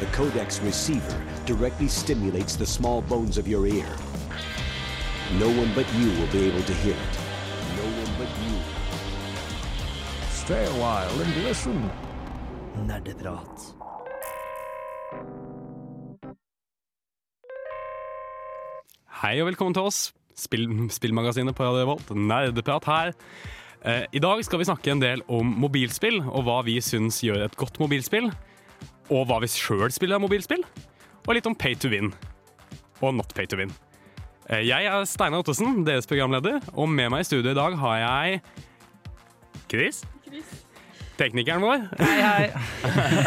The Codex receiver directly stimulates the small bones of your ear. No one but you will be able to hear it. No one but you. Stay a while and listen. Nerdeprat. Hei og velkommen til oss, Spill, spillmagasinet på Radio Volt, Nerdeprat her. Eh, I dag skal vi snakke en del om mobilspill, og hva vi syns gjør et godt mobilspill. Og hva vi sjøl spiller mobilspill. Og litt om pay to win. Og not pay to win. Eh, jeg er Steinar Ottesen, deres programleder, og med meg i studio i dag har jeg Chris. Teknikeren vår. Hei, hei.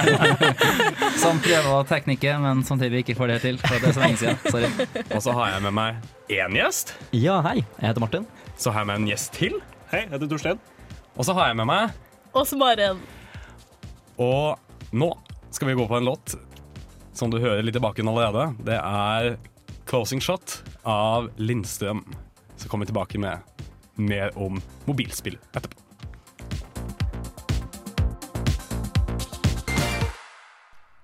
Som prøver å teknikke, men samtidig ikke får det til. For det er så lenge siden. Sorry. Og så har jeg med meg én gjest. Ja, hei. Jeg heter Martin. Så har jeg med en gjest til. Hei, jeg heter Torstein. Og så har jeg med meg Og så bare en. Og nå skal vi gå på en låt som du hører litt i bakgrunnen allerede. Det er 'Closing Shot' av Lindstrøm. Så kommer vi tilbake med mer om mobilspill etterpå.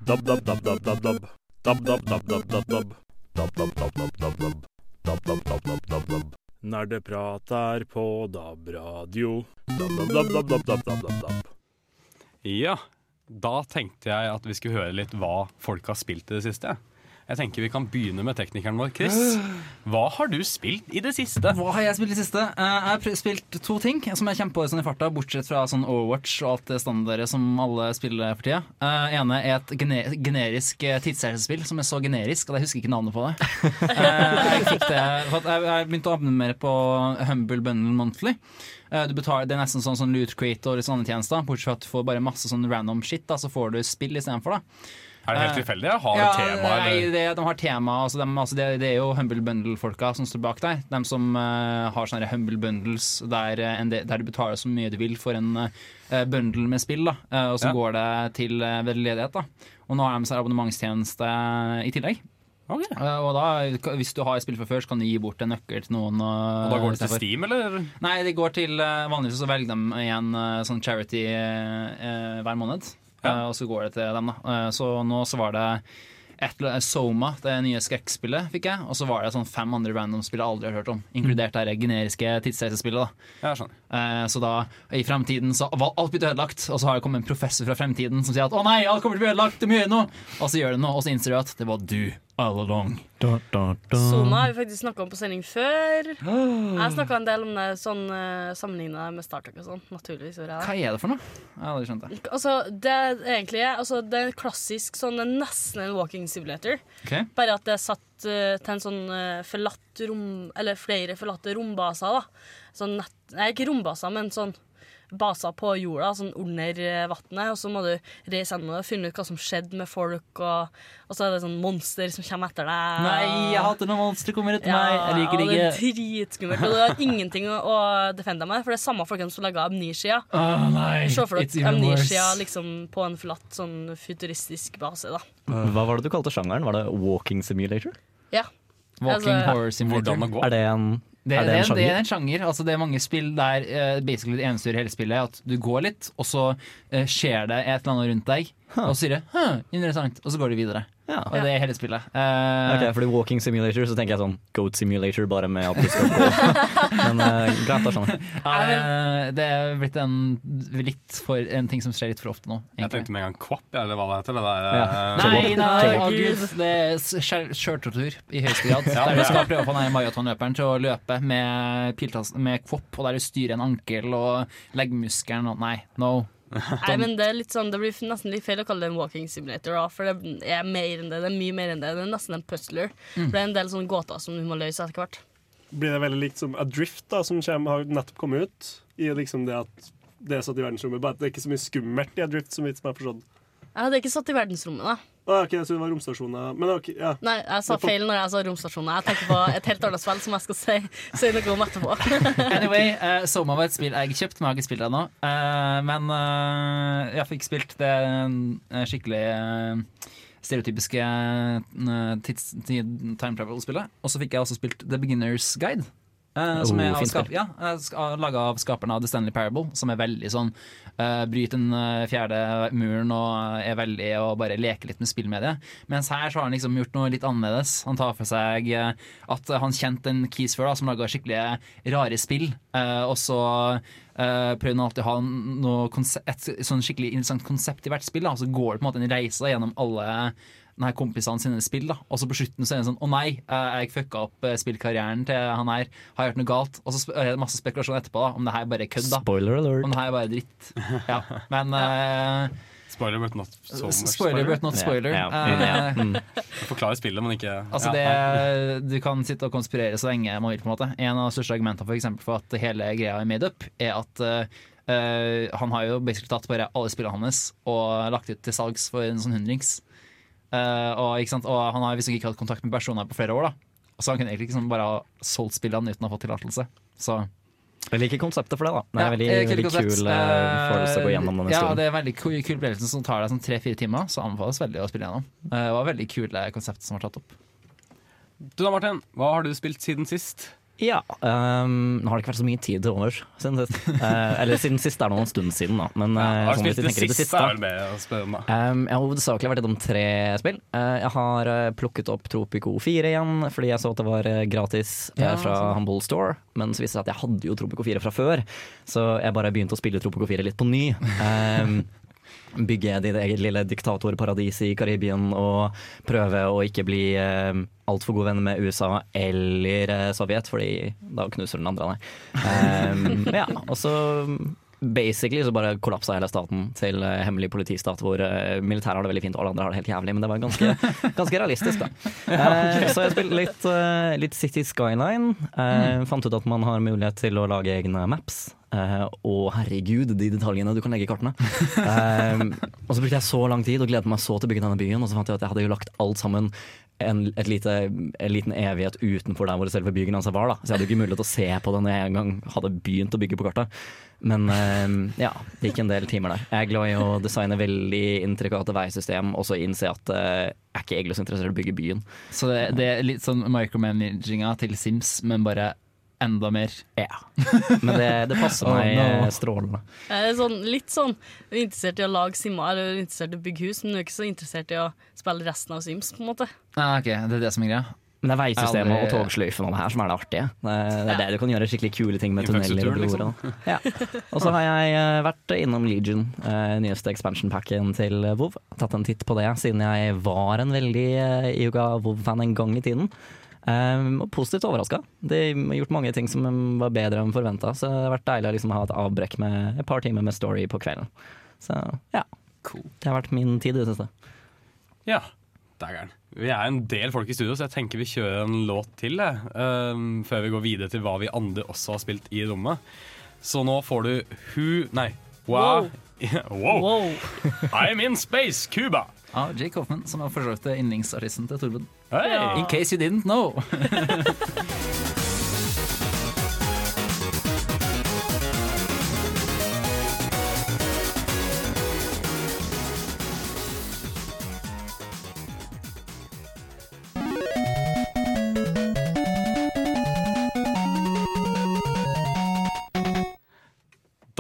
Dab, dab, dab, dab, dab, dab. Dab, dab, dab, dab, dab, dab. Dab, dab, dab, dab, dab, dab. Dab, dab, dab, dab, dab, dab. Nerdeprat er på DAB-radio. Dab, dab, dab, dab, dab, dab, dab, dab. Ja, da tenkte jeg at vi skulle høre litt hva folk har spilt i det siste. Jeg tenker Vi kan begynne med teknikeren vår, Chris. Hva har du spilt i det siste? Hva har jeg spilt i det siste? Eh, Jeg har spilt to ting som jeg kjemper på sånn i farta, bortsett fra sånn Overwatch og alt det standardet som alle spiller for tida. Uh, ene er et gene generisk uh, tidsreisespill som er så generisk at jeg husker ikke navnet på det. Eh, jeg fikk det for jeg, jeg begynte å abonnere på Humble Bundle Monthly. Eh, du betaler, det er nesten sånn, sånn Loot Creator og sånne tjenester, bortsett fra at du får bare masse sånn random shit. Da, så får du spill istedenfor. Er det helt Eh, tilfeldig? Har ja, et tema? nei, det, de har tema. Altså de, altså det, det er jo Humble Bundle-folka som står bak deg. De som uh, har sånne Humble Bundles der, eh, der du betaler så mye du vil for en uh, bundle med spill. Da. uh, og så Ja. går det til uh, veldedighet. Da. Og nå har de seg abonnementstjeneste i tillegg. Okay. Og da, hvis du har spill fra før, så kan du gi bort en nøkkel til noen. Og da går det til Steam, eller? Nei, det går til Vanligvis så velger de igjen sånn charity hver måned. Ja. Eh, og så går det til dem, da. Eh, så nå så var det et, Soma, det nye skrekkspillet, fikk jeg. Og så var det sånn fem andre random spill jeg aldri har hørt om. Inkludert det generiske tidsreisespillet. da Ja, skjønner. Eh, Så da, i fremtiden så var alt blitt ødelagt, og så har det kommet en professor fra fremtiden som sier at 'å nei, alt kommer til å bli ødelagt, du må gjøre noe', og så gjør det noe, og så innser du at det var du all along. Da, da, da. Sona har vi faktisk snakka om på sending før. Jeg snakka en del om det sånn uh, sammenligna med Star Trek og sånn. Naturligvis gjorde jeg det. Hva er det for noe? Jeg har aldri skjønt det. Altså, det er egentlig altså, Det er klassisk sånn nesten en walking simulator. okay. Bare at det er satt eh, til en sånn eh, forlatt rom Eller flere forlatte rombaser, da. Sånn nett, nei, ikke rombaser, men sånn baser på jorda, sånn under eh, vannet. Og så må du reise gjennom det og finne ut hva som skjedde med folk, og, og så er det sånn monster som kommer etter deg. Nei, jeg hater når monstre kommer etter meg. Jeg liker det ikke. det er dritskummelt. Og du har ingenting å, å defende deg med, for det er samme folkene som laga Amnesia. Åh, nei. Se for dere Amnesia liksom på en flatt, sånn futuristisk base, da. Hva var det du kalte sjangeren? Var det walking simulator? Ja. Walking Altså- horror simulator. Er det en, Det, er det, det en er, det er en sjanger. Altså, det er mange spill der uh, basically det eneste du gjør i hele spillet, er at du går litt, og så uh, skjer det et eller annet rundt deg, og så sier det «Hm, 'interessant', og så går du videre. Ja. Og det er hele spillet. Uh, Ok, fordi walking simulator, så tenker jeg sånn goat simulator, bare med at du skal gå. Men uh, greit, da skjønner jeg. ja, det, er blitt en, litt for, en ting som skjer litt for ofte nå. Jeg tenkte med en gang Kvapp, eller hva det heter. Det der, Ja. eh, Nei, nei, å gud, det er skjær- kjørtortur i høyeste grad. Der du skal prøve å få den maratonløperen til å løpe med, piltas, med kvopp, og der du styrer en ankel og leggmuskelen og Nei, no. Nei, men det er litt sånn Det blir nesten litt feil å kalle det en walking simulator, da, for det er mer enn det. Det er mye mer enn det. Det er nesten en puzzler. For det er en del sånne gåter som du må løse etter hvert. Blir det veldig likt som Adrift, da, som kommer, har nettopp kommet ut? I liksom det at det er satt i verdensrommet. Bare at det er ikke så mye skummelt i Adrift, som jeg har forstått. Det er ikke satt i verdensrommet, da. Ah, ok, så det var romstasjoner. Men ok, ja. Nei, jeg sa feil når jeg sa romstasjoner. Jeg tenker på et helt annet spill som jeg skal si, si noe om etterpå. Anyway, uh, Soma var et spill jeg kjøpte, men jeg har ikke spilt det ennå. Uh, men uh, jeg fikk spilt det eh, skikkelig uh, stereotypiske eh, tids, time travel-spillet. Og så fikk jeg også spilt The Beginner's Guide. Eh, som er Oh, av skap, ja, eh, laga av skaperne av The Stanley Parable, som er veldig sånn uh, Bryter den eh, fjerde muren og er veldig og bare leker litt med spill med det. Mens her så har han liksom gjort noe litt annerledes. Han tar for seg uh, at han kjente en Keys før, da, som laga skikkelig rare spill. Uh, og så Uh, prøver alltid å ha noe et sånn skikkelig interessant konsept i hvert spill. Da. Så går det på en måte en reise da, gjennom alle denne kompisene sine spill. da Og så på slutten så er det sånn Å nei, eh, jeg fucka opp eh, spillkarrieren til han her. Har jeg gjort noe galt? Og så er det masse spekulasjon etterpå da om det her bare er kødd. da Spoiler alert. Om det her bare er dritt. Ja, Men uh, Spoiler but not so much spoiler but not spoiler. Yeah, yeah. Mm. Forklare spillet, men ikke Altså det, Du kan sitte og konspirere så lenge man vil. på en måte En av de største argumentene for, eksempel, for at hele greia er made up, er at eh, han har jo basically tatt bare alle spillene hans og lagt ut til salgs for en sånn hundrings. Eh, og, ikke sant? og han har visst ikke hatt kontakt med personer på flere år. da Så han kunne egentlig liksom bare ha solgt spillene uten å ha fått tillatelse. Så Jeg liker konseptet for det, da. Det er Ja, veldig, eh, veldig kul uh, følelse å gå gjennom den Ja, historien. det er veldig kul kul opplevelse som tar deg sånn tre-fire timer. Så anbefales veldig å spille gjennom. Uh, Det var veldig kule konsept som var tatt opp. Du da, Martin. Hva har du spilt siden sist? Ja, Um, Nå har det ikke vært så mye tid til overs siden sist. Uh, eller siden sist er det noen stund siden, da. Men eh, du sånn hvis det tenker det siste? Er vel med å spørre om, da. Um, jeg har hovedsakelig vært innom tre spill. Uh, jeg har plukket opp Tropico 4 igjen, fordi jeg så at det var gratis Ja, fra sånn. Humble Store. Men så viste det seg at jeg hadde jo Tropico 4 fra før, så jeg bare begynte å spille Tropico 4 litt på ny. Um, bygge ditt eget lille diktatorparadis i Karibien og prøve å ikke bli eh, altfor god venn med USA eller eh, Sovjet, fordi da knuser den andre deg. Um, ja, og så Basically så bare kollapsa hele staten til eh, hemmelig politistat, hvor uh, militæret har det veldig fint og alle andre har det helt jævlig, men det var ganske, ganske realistisk, da. Eh, så jeg spilte litt, litt City Skyline. eh, Fant ut at man har mulighet til å lage egne maps. Eh, og herregud, de detaljene du kan legge i kartene. Uh, og så brukte jeg så lang tid og gledet meg så til å bygge denne byen, og så fant jeg at jeg hadde jo lagt alt sammen en, lite, en liten evighet utenfor der hvor selve byggen var. Da. Så jeg hadde jo ikke mulighet til å se på det når jeg en gang hadde begynt å bygge på kartet. Men uh, ja, det gikk en del timer der. Jeg er glad i å designe veldig intrikate veisystem, og så innse at jeg er ikke egentlig så interessert i å bygge byen. Så det, det er litt sånn micromanaginga til Sims, men bare enda mer. Ja. Men det, det passer Oh, meg no. eh, strålende. Jeg er sånn, litt sånn er interessert i å lage simmer og er interessert i å bygge hus, men du er ikke så interessert i å spille resten av Sims. på en måte Ah, ok, det er det som er greia. Men det er veisystemet Aldri- og togsløyfen og det her som er det artige. Det er, det er der du kan gjøre skikkelig kule ting med tunneler og broer. og- Ja. Og så har jeg eh, vært innom Legion, eh, nyeste expansion packen til WoW. Tatt en titt på det, siden jeg var en veldig yoga Yuga WoW-fan en gang i tiden. Um, og positivt overraska. De har gjort mange ting som var bedre enn forventa, så det har vært deilig å liksom ha et avbrekk med et par timer med story på kvelden. Så ja. Det har vært min tid i det siste. Ja, dægeren. Vi er en del folk i studio, så jeg tenker vi kjører en låt til ehm, før vi går videre til hva vi andre også har spilt i rommet. Så nå får du Who Nei. Wow. wow. Wow. I'm in space, Cuba. Av Jake Hoffman, som er for så vidt yndlingsartisten til Torben. Hey. In case you didn't know.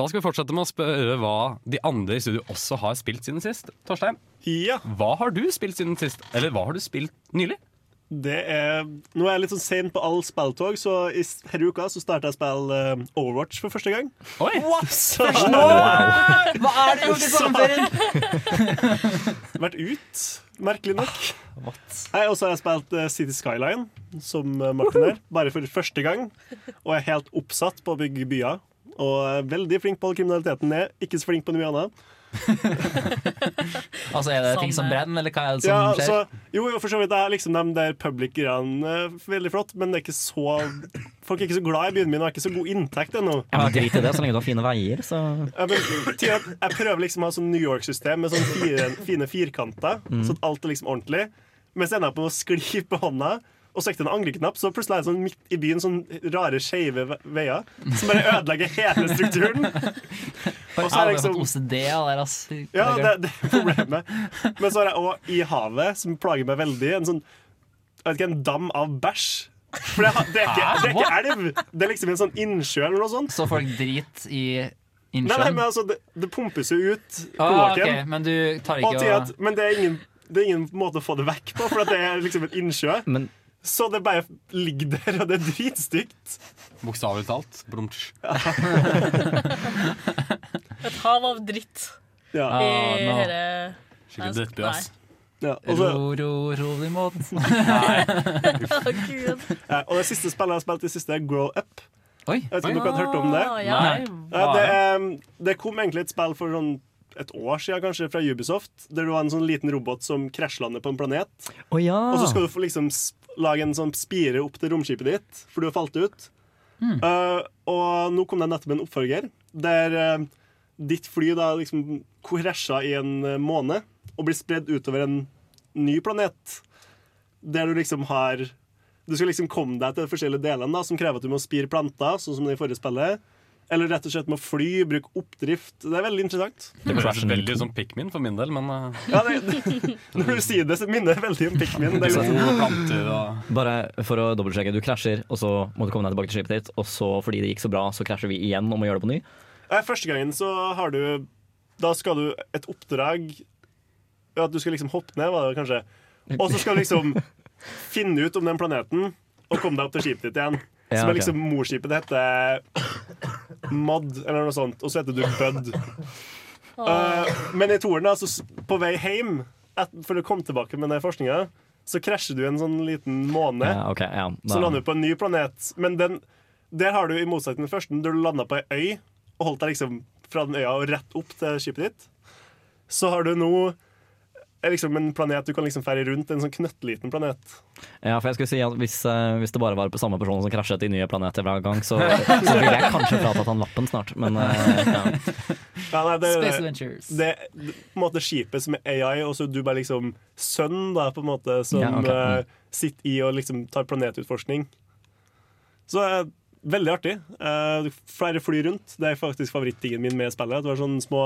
Da skal vi fortsette med å spørre hva de andre i studio også har spilt siden sist. Torstein, Ja, hva har du spilt siden sist? Eller hva har du spilt nylig? det er Nå er jeg litt sånn sen på all spilltog, så i denne uka så starta jeg å spille eh, Overwatch for første gang. Oi! Så Hva er det gjort i sommerferien? vært ut, merkelig nok. Nei, Og så har jeg spilt eh, City Skyline, som eh, Martin her, bare for første gang. Og er helt oppsatt på å bygge byer. Og er veldig flink på all kriminaliteten ned. Ikke så flink på noe mye annet. Altså, er det ting som brenner, eller hva er det som Ja, skjer? så, jo, jo, for så vidt er liksom de der public-greiene eh, veldig flott, men det er ikke så Folk er ikke så glad i byen min og har ikke så god inntekt ennå. Ja, men Drit i det, så lenge du har fine veier, så Ja, men, tida, jeg prøver liksom å ha sånn New York-system med sånne fire, fine firkanter, så at alt er liksom ordentlig. Mens jeg ender på å skli på hånda, og så gikk det en angreknapp, så plutselig er det sånn midt i byen sånn rare, skeive veier som bare ødelegger hele strukturen. Og så er det har fått liksom- OCD av det, ass. Ja, det, det er problemet. Men så har jeg òg i havet, som plager meg veldig, en sånn jeg vet ikke, en dam av bæsj. For det, det, er ikke, det er ikke elv. Det er liksom en sånn innsjø eller noe sånt. Så folk drit i Nei, nei, men altså, det, det pumpes jo ut Ah, okay. men du tar Og ikke å men det er, ingen, det er ingen måte å få det vekk på, for at det er liksom en innsjø. Men Så det bare ligger der, og det er dritstygt. Bokstavelig talt. Brumtsj. Et hav av dritt Ja. Ah, i nå. dette Skikkelig drittby, ass. Ja, så, Ro, ro, rolig Gud. ja, og det siste spillet jeg har spilt i siste, er Grow Up. Oi. Jeg vet ikke om dere har hørt om det? Ah, ja. Det, det kom egentlig et spill for sånn et år siden kanskje fra Ubisoft, der du har en sånn liten robot som krasjlander på en planet. Å ja! Og så skal du få liksom lage en sånn spire opp til romskipet ditt, for du har falt ut. Eh, og nå kom det nettopp en oppfølger der uh, ditt fly da liksom krasja i en eh, måned og blir spredd utover en ny planet. Der du liksom har Du skal liksom komme deg til de forskjellige delene da, som krever at du må spire planter, sånn som det i forrige spillet. Eller rett og slett må fly, bruke oppdrift. Det er veldig interessant. Det høres veldig som Pikmin for min del, men uh, Ja, det, det, når du sier det, så minner det veldig om Pikmin. Det er liksom, planter og Bare for å dobbeltsjekke. Du krasjer, og så må du komme deg tilbake til skipet ditt. Og så, fordi det gikk så bra, så krasjer vi igjen og må gjøre det på ny. Første gangen så har du Da skal du et oppdrag At du skal liksom hoppe ned, var det kanskje. Og så skal du liksom finne ut om den planeten og komme deg opp til skipet ditt igjen. Ja, Som er liksom Morskipet det heter Mod, eller noe sånt. Og så heter du Bud. Uh, men i toeren, altså, på vei hjem et, for å komme tilbake med den forskninga, så krasjer du en sånn liten måne. Ja, okay, ja. Så lander du på en ny planet. Men den, der har du i motsetning til den første, der du landa på ei øy og holdt deg liksom fra den øya og rett opp til skipet ditt, så har du nå er liksom en planet du kan liksom ferde rundt. En sånn knøttliten planet. ja, for jeg skulle si at hvis, eh, hvis det bare var på samme person som krasjet i nye planeter hver gang, så, så ville jeg kanskje fratatt han lappen snart. Men eh, ja. Ja, nei, det, Space det, Adventures. det, det, på en måte skipet som er AI, og så er du bare liksom sønn, da, på en måte, som Ja, ok. eh, sitter i og liksom tar planetutforskning. Så eh, veldig artig. Eh, flere fly rundt. Det er faktisk favorittingen min med spillet. Du har sånne små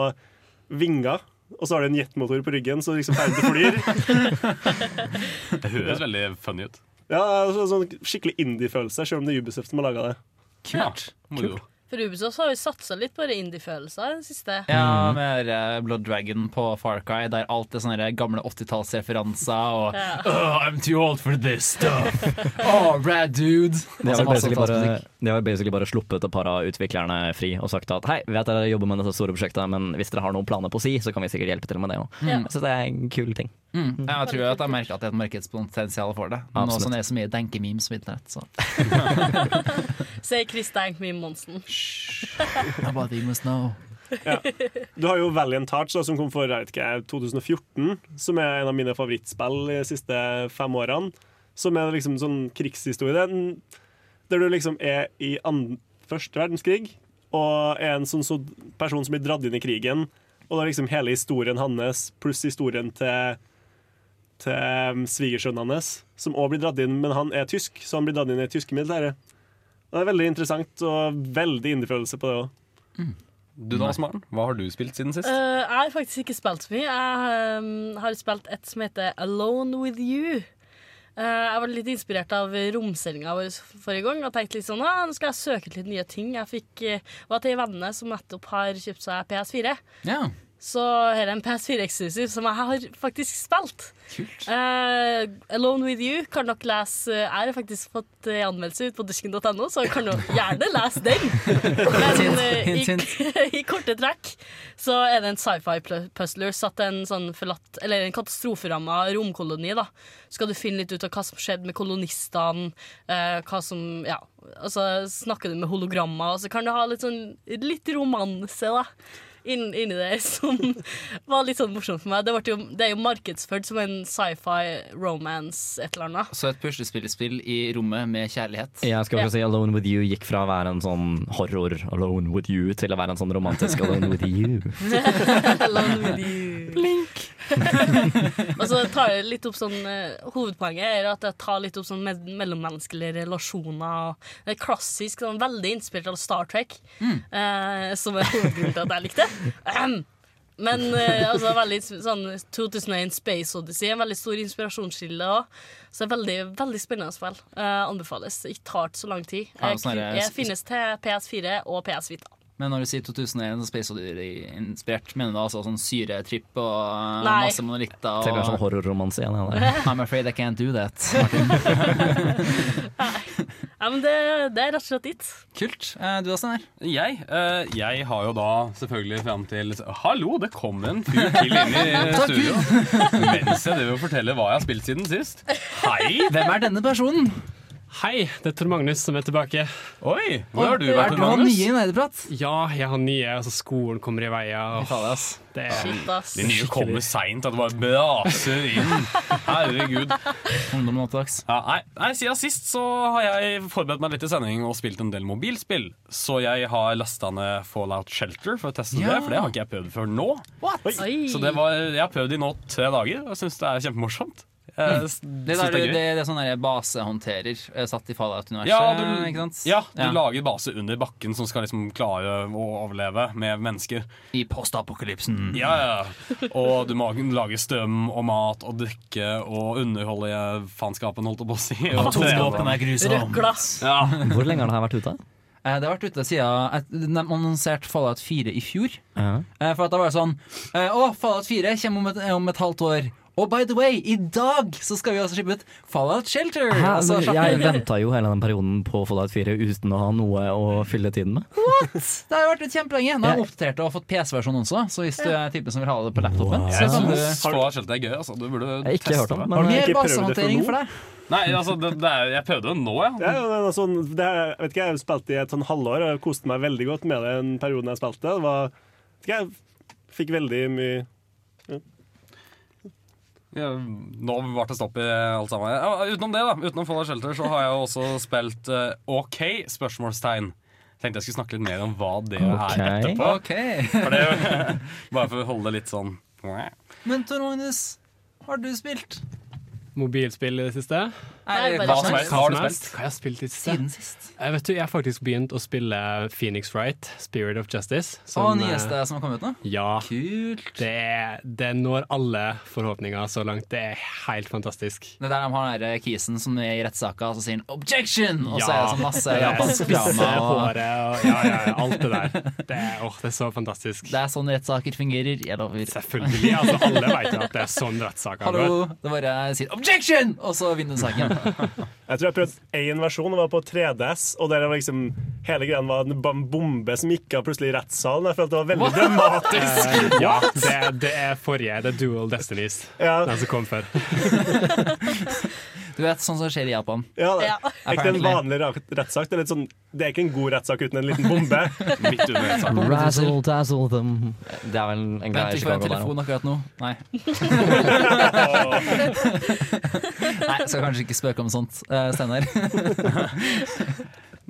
vinger. Og så har du en jetmotor på ryggen, så liksom ferdig flyr. Det høres veldig funny ut. Ja, altså, sånn Skikkelig indie-følelse, selv om det er Ubisoft som har laga det. Kult. Moro. For Ubisoft har vi satsa litt på indie-følelser i det siste. Ja, med eh, Blood Dragon på Far Cry, der alt er sånne gamle 80-tallsreferanser og Ja. oh, I'm too old for this stuff. Oh, rad dude. De har, Altså, basically bare, de har basically bare sluppet et par av utviklerne fri og sagt at hei, vi vet dere jobber med dette store prosjektet, men hvis dere har noen planer på si, så kan vi sikkert hjelpe til med det òg. Ja. Så det er en kul ting. Mm. Jeg tror at jeg merker at det er et markedspotensial for det. Nå som det er så mye denkememes på internett. Så. Sier Chris Dank Meme Monsen. Nobody must know. Du har jo Valiant Hearts, som kom for jeg vet ikke, 2014, som er en av mine favorittspill de siste fem årene. Som er liksom sånn krigshistorie. Den- Der du liksom er i and første verdenskrig og er en sånn så person som blir dratt inn i krigen. Og da er liksom hele historien hans pluss historien til til um, svigersønnen hans, som òg blir dratt inn, men han er tysk, så han blir dratt inn i det tyske militæret. Det er veldig interessant og veldig innfølelse på det òg. Du da, Maren, hva har du spilt siden sist? Uh, jeg har faktisk ikke spilt så mye. Jeg um, har spilt et som heter Alone With You. Uh, jeg var litt inspirert av romsendinga vår forrige gang og tenkte litt sånn, ah, nå skal jeg søke litt nye ting. Jeg fikk, uh, var til ei venninne som nettopp har kjøpt seg PS4. Ja, Så har jeg en PS4 Exclusive som jeg har faktisk spilt. kult. Eh, Alone With You kan dere lese Jeg har faktisk fått anmeldelse ut på dusken.no, så kan dere gjerne lese den. Men uh, i, i korte trekk så er det en sci-fi-puzzler satt en sånn forlatt Eller en katastroferamma romkoloni. da Så Skal du finne litt ut av hva som skjedde med kolonistene, uh, hva som Ja, altså snakker du med hologrammer, og så kan du ha litt sånn litt romanse, da inn- inni det som var litt sånn morsomt for meg. Det, ble jo, det er jo markedsført som en sci-fi romance et eller annet. Så et puslespillspill i rommet med kjærlighet. Jeg skal også si Alone With You gikk fra å være en sånn horror Alone With You til å være en sånn romantisk Alone With You. Alone with you. Blink. og så tar jeg litt opp sånn eh, Hovedpoenget er at jeg tar litt opp sånn me mellommenneskelige relasjoner. Det er klassisk, sånn, veldig inspirert av Star Trek, eh, som er hovedgrunnen til at jeg likte det. Men eh, altså, veldig sånn 2001 Space Odyssey en veldig stor inspirasjonskilde òg. Så det er veldig, veldig spennende spill. Eh, anbefales. Ikke tar så lang tid. Det- jeg finnes til PS4 og PS Vita. Men når du sier 2001 Space Odyssey-inspirert, mener du altså sånn syretripp og Nei. masse monolitter? Og... Tenker sånn horrorromanse igjen. Eller? I'm afraid I can't do that. Ja, men det, det er rett og slett dit. Kult. Eh, Du da, Steinar? Jeg, uh, jeg har jo da selvfølgelig fram til Hallo, det kom en fyr til inn i studio mens jeg driver og forteller hva jeg har spilt siden sist. Hei! Hvem er denne personen? Hei, det er Tor Magnus som er tilbake. Oi, hvor har du vært, du han Magnus? nye i Nerdeprat? Ja, jeg har nye, altså skolen kommer i veia. Fader. Det er Shit, ass. De nye kommer seint, at det bare braser inn. Herregud. Ungdom nå til dags. Ja, nei, nei, Siden sist så har jeg forberedt meg litt til sending og spilt en del mobilspill. Så jeg har lasta ned Fallout Shelter for å teste Ja. det, for det har ikke jeg prøvd før nå. Oi. Så det var, Jeg har prøvd i nå tre dager og syns det er kjempemorsomt. Jeg s- Det, synes der, det er det, det er sånn basehåndterer eh, satt i Fallout-universet, Ja, du, ikke sant? ja, du lager base under bakken som skal liksom klare å overleve med mennesker. I postapokalypsen. Ja, ja. Og du må lage strøm og mat og drikke og underholde faenskapen, holdt jeg på å si. Atomvåpen er grusomt. Røkla. Ja. Hvor lenge har det her vært ute? Eh, Det har vært ute siden eh, De annonserte Fallout 4 i fjor. Ja. Eh, For at da var det sånn eh, Å, Fallout 4 kommer om et, om et halvt år. Og by the way, i dag så skal vi også slippe ut Fallout Shelter! Hæ? Altså, jeg venta jo hele den perioden på Fallout 4 uten å ha noe å fylle tiden med. What? det har jo vært kjempelenge. Nå har jeg oppdatert og fått PC-versjon også, så hvis du er typen som vil ha det på laptopen Wow. så Jeg kan du syns Fallout Shelter er gøy. Altså. Du burde Jeg ikke teste hørt om det. Har du men ikke Mer prøvd det for basehåndtering nå? for deg. Nei, altså, det, det er, jeg prøvde det nå, ja. Ja, ja, det er sånn, det er, jeg vet ikke, jeg har spilt i et sånn halvår og koste meg veldig godt med det en periode jeg spilte. Det var, jeg fikk veldig mye Ja, Nå ble det stopp i alt sammen. Ja, utenom det, da, utenom Fallout Shelter, så har jeg jo også spilt uh, OK? spørsmålstegn. Tenkte jeg skulle snakke litt mer om hva det okay. er etterpå. Ok. For det, bare for å holde det litt sånn Men Tor Magnus, har du spilt? Mobilspill i det siste. Nei, Hva som helst. Hva har du som helst. spilt? Hva jeg har spilt i det siste? Siden sist. Jeg vet du, jeg har faktisk begynt å spille Phoenix Wright, Spirit of Justice. Som, Å, nyeste som har kommet ut nå? Ja. Kult. Det, det når alle forhåpninger så langt. Det er helt fantastisk. Det er der de har den kisen som er i rettssaka, og så sier han 'objection'! Og så er det sånn masse japansk drama. Og håret og ja, ja, ja, alt det der. Det er, åh, det er så fantastisk. det er sånn rettssaker fungerer. Jeg lover. Selvfølgelig. altså Alle vet jo at det er sånn rettssaker går. Hallo! Det bare sier 'objection', og så vinner du saken. Jeg tror jeg prøvde én versjon, det var på 3DS, og der var liksom hele greia var en bombe som gikk av plutselig i rettssalen. Jeg følte det var veldig dramatisk. Ja, det, det er forrige. Det er Dual Destinies. Ja, Den som kom før. Du vet, sånn som skjer i Japan. ja, det Ja. er ikke en vanlig rettssak. Det er, sånn, det er ikke en god rettssak uten en liten bombe. Midt under rettssaken. Razzle dazzle them. Det er vel en greie Vent, i vi får en telefon akkurat nå. Nei. Nei, skal kanskje ikke spøke om sånt, uh, Steinar.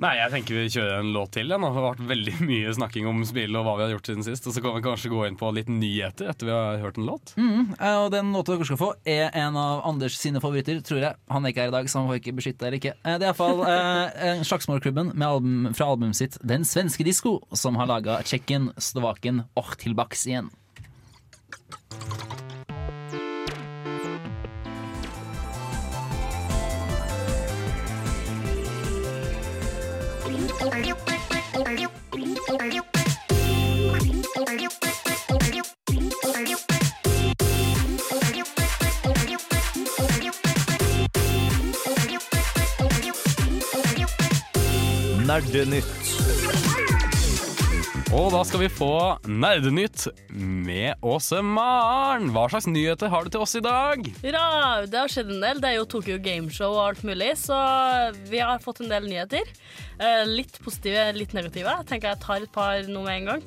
Nei, jeg tenker vi kjører en låt til. Ja. Nå har det vært veldig mye snakking om spill og hva vi har gjort siden sist. Og så kan vi kanskje gå inn på litt nyheter etter vi har hørt en låt. Mm, og den låta dere skal få, er en av Anders sine favoritter, tror jeg. Han er ikke her i dag, så han får ikke beskytte eller ikke. Eh, det er iallfall eh, Slagsmålklubben album, fra albumet sitt Den svenske disko, som har laga Tsjekken, Slovaken og tilbaks igjen. Nerdenytt. Og da skal vi få Nerdenytt med Åse Maren. Hva slags nyheter har du til oss i dag? Ja, det har skjedd en del. Det er jo Tokyo Gameshow og alt mulig, så vi har fått en del nyheter. Eh, litt positive, litt negative. Jeg tenker jeg tar et par nå med en gang.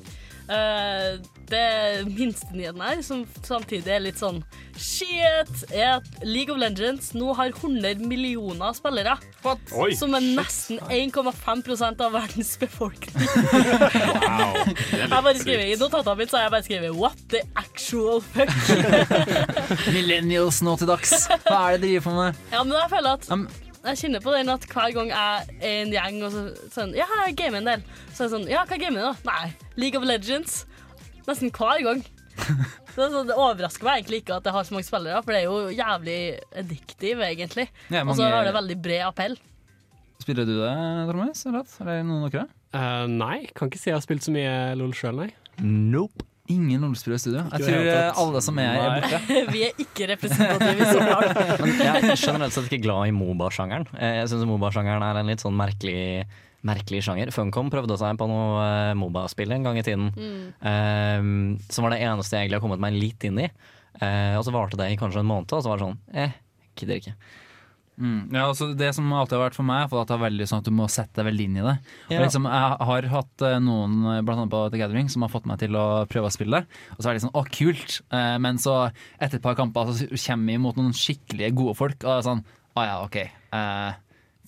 Eh, minste nyheten her, som samtidig er litt sånn shit, er at League of Legends nå har 100 millioner spillere. Oi, Som er nesten 1,5% av verdens befolkning. wow. Jeg bare skriver, I notatene mine har jeg bare skrevet 'what the actual fuck'. Millennials nå til dags. Hva er det de driver på med? Ja, men jeg føler at Um, Jeg kjenner på den at hver gang jeg er en gjeng og så, sånn Ja, jeg gamer en del. Så er det sånn Ja, hva gamer du, da? Nei, League of Legends. Nesten hver gang. Så det, det overrasker meg egentlig ikke at det har så mange spillere, for det er jo jævlig addictive, egentlig. Ja, Og så har det veldig bred appell. Spiller du det, Trommis? Eller det noen av dere? Uh, nei, kan ikke si jeg har spilt så mye LOL sjøl, nei. Nope. Ingen LOL-spillere i studio. Jeg tror eh, alle som er, er borte. Vi er ikke representative i så klart. Men jeg er generelt sett ikke glad i Moba-sjangeren. Eh, Jeg syns Moba-sjangeren er en litt sånn merkelig Merkelig sjanger. Funcom prøvde seg på noe eh, Moba-spill en gang i tiden. Eh, som var det eneste jeg egentlig har kommet meg litt inn i. Uh, og så varte det i kanskje en måned, og så var det sånn eh, gidder ikke. Mm. Ja, altså det som alltid har vært for meg, er at det er veldig sånn at du må sette deg veldig inn i det. Og Ja. liksom, jeg har hatt noen, blant annet på The Gathering, som har fått meg til å prøve å spille. det. Og så er det sånn, å kult! Eh, men så etter et par kamper så kommer vi mot noen skikkelig gode folk, og det er sånn, å ja, ok. Eh,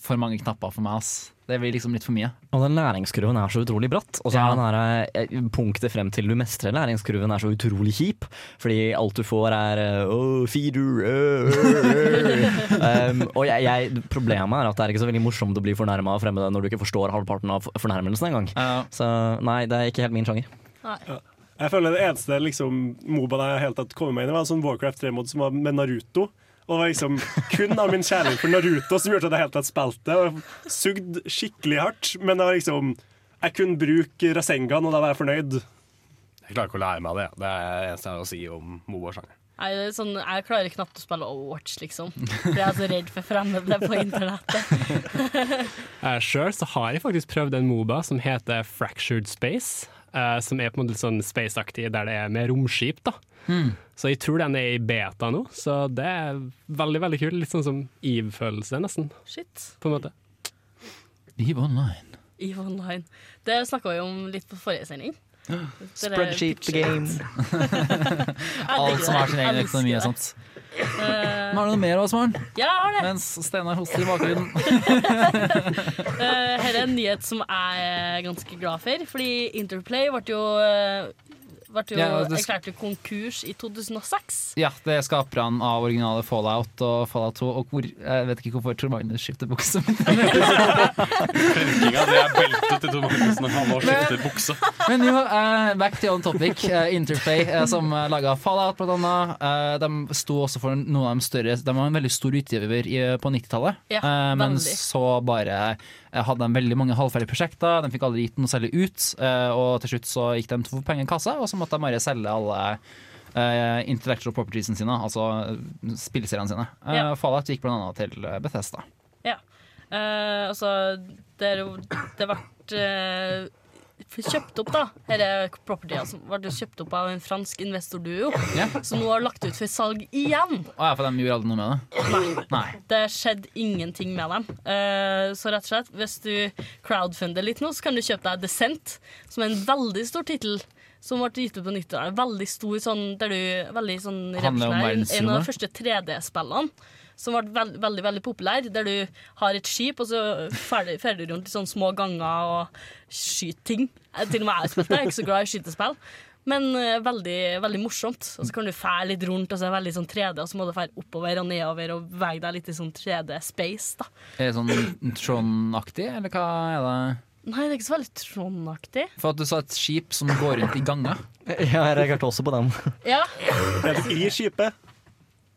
for mange knapper for meg, ass. Det blir liksom litt for mye. Og den læringskurven er så utrolig bratt. Og så Ja. er den her, eh, punktet frem til du mestrer læringskurven er så utrolig kjip. Fordi alt du får er eh, oh, feeder øh, øh. um, Og jeg, jeg, Problemet er at det er ikke så veldig morsomt å bli fornærma av fremmede når du ikke forstår halvparten av fornærmelsen engang. Ja. Så nei, det er ikke helt min sjanger. Jeg føler det eneste liksom, der jeg helt tatt kommet meg inn i, var en sånn Warcraft 3-mod som var med Naruto. Og var liksom kun av min kjærlighet for Naruto som gjorde at jeg helt tatt spilte. Og sugd skikkelig hardt. Men var liksom Jeg kunne bruke Rasengan, og da var jeg fornøyd. Jeg klarer ikke å lære meg det. Det er det eneste jeg har å si om Moba-sjangeren. Nei, er sånn, jeg klarer knapt å spille Overwatch, liksom. For jeg er så redd for fremmede på internettet. Sjøl så har jeg faktisk prøvd en Moba som heter Fractured Space. eh, som er på en måte sånn space-aktig, der det er med romskip. da. Så jeg tror den er i beta nå, så det er veldig veldig kult. Litt sånn som Eve-følelse, nesten. Shit. på en måte. EVE Online. EVE Online. Det snakka vi om litt på forrige sending. Spreadsheet the game. Alt som har sin egen økonomi og sånt. det. Men Har du noe mer også, Maren? Ja, jeg har det. Mens Steinar hoster i bakgrunnen. Uh, her er en nyhet som jeg er ganske glad for, fordi Interplay ble jo, uh, ble jo Ja, erklært konkurs i 2006. Ja, det er skaperne av originale Fallout og Fallout 2. Og hvor, jeg vet ikke hvorfor Tor Magnus skifter bukse. Tørkinga, det er beltet til Tor Magnus når han nå skifter bukse. Men jo, uh, back to on topic. Uh, Interplay, uh, som uh, laga Fallout, blant annet. eh, de sto også for noen av de større De var en veldig stor utgiver i, på 90-tallet. Ja, eh, men så bare eh, hadde de veldig mange halvferdige prosjekter. De fikk aldri gitt noe særlig ut. eh, og til slutt så gikk de tom for penger i kassa, og så måtte de bare selge alle uh, intellectual propertiesene sine, altså eh, spillseriene sine. Eh, Ja. Fallout gikk annet til Bethesda. Ja. Uh, altså, det er jo Det ble kjøpt opp, da. Dette propertyene som ble kjøpt opp av en fransk investorduo, yeah. som nå har lagt ut for salg igjen. Å ja, for de gjorde aldri noe med det? Nei. Nei. Det skjedde ingenting med dem. Uh, så rett og slett, hvis du crowdfunder litt nå, så kan du kjøpe deg Descent, som er en veldig stor tittel. Som ble gitt ut på nytt. Veldig stor, sånn, der du veldig sånn revolusjonær. En av de første 3D-spillene. Som ble veld, veldig veldig populær, der du har et skip, og så ferdig, du rundt i sånne små ganger og skyter ting. Til og med jeg har spilt det, jeg er ikke så glad i skytespill. Men uh, veldig, veldig morsomt. Og så kan du fære litt rundt, og så er det veldig sånn 3D, og så må du fære oppover og nedover og bevege deg litt i sånn 3D-space. da Er det sånn Trond-aktig, eller hva er det? Nei, det er ikke så veldig Trond-aktig. For at du sa et skip som går rundt i ganger. Ja, jeg reagerte også på den. Ja, Er det I skipet.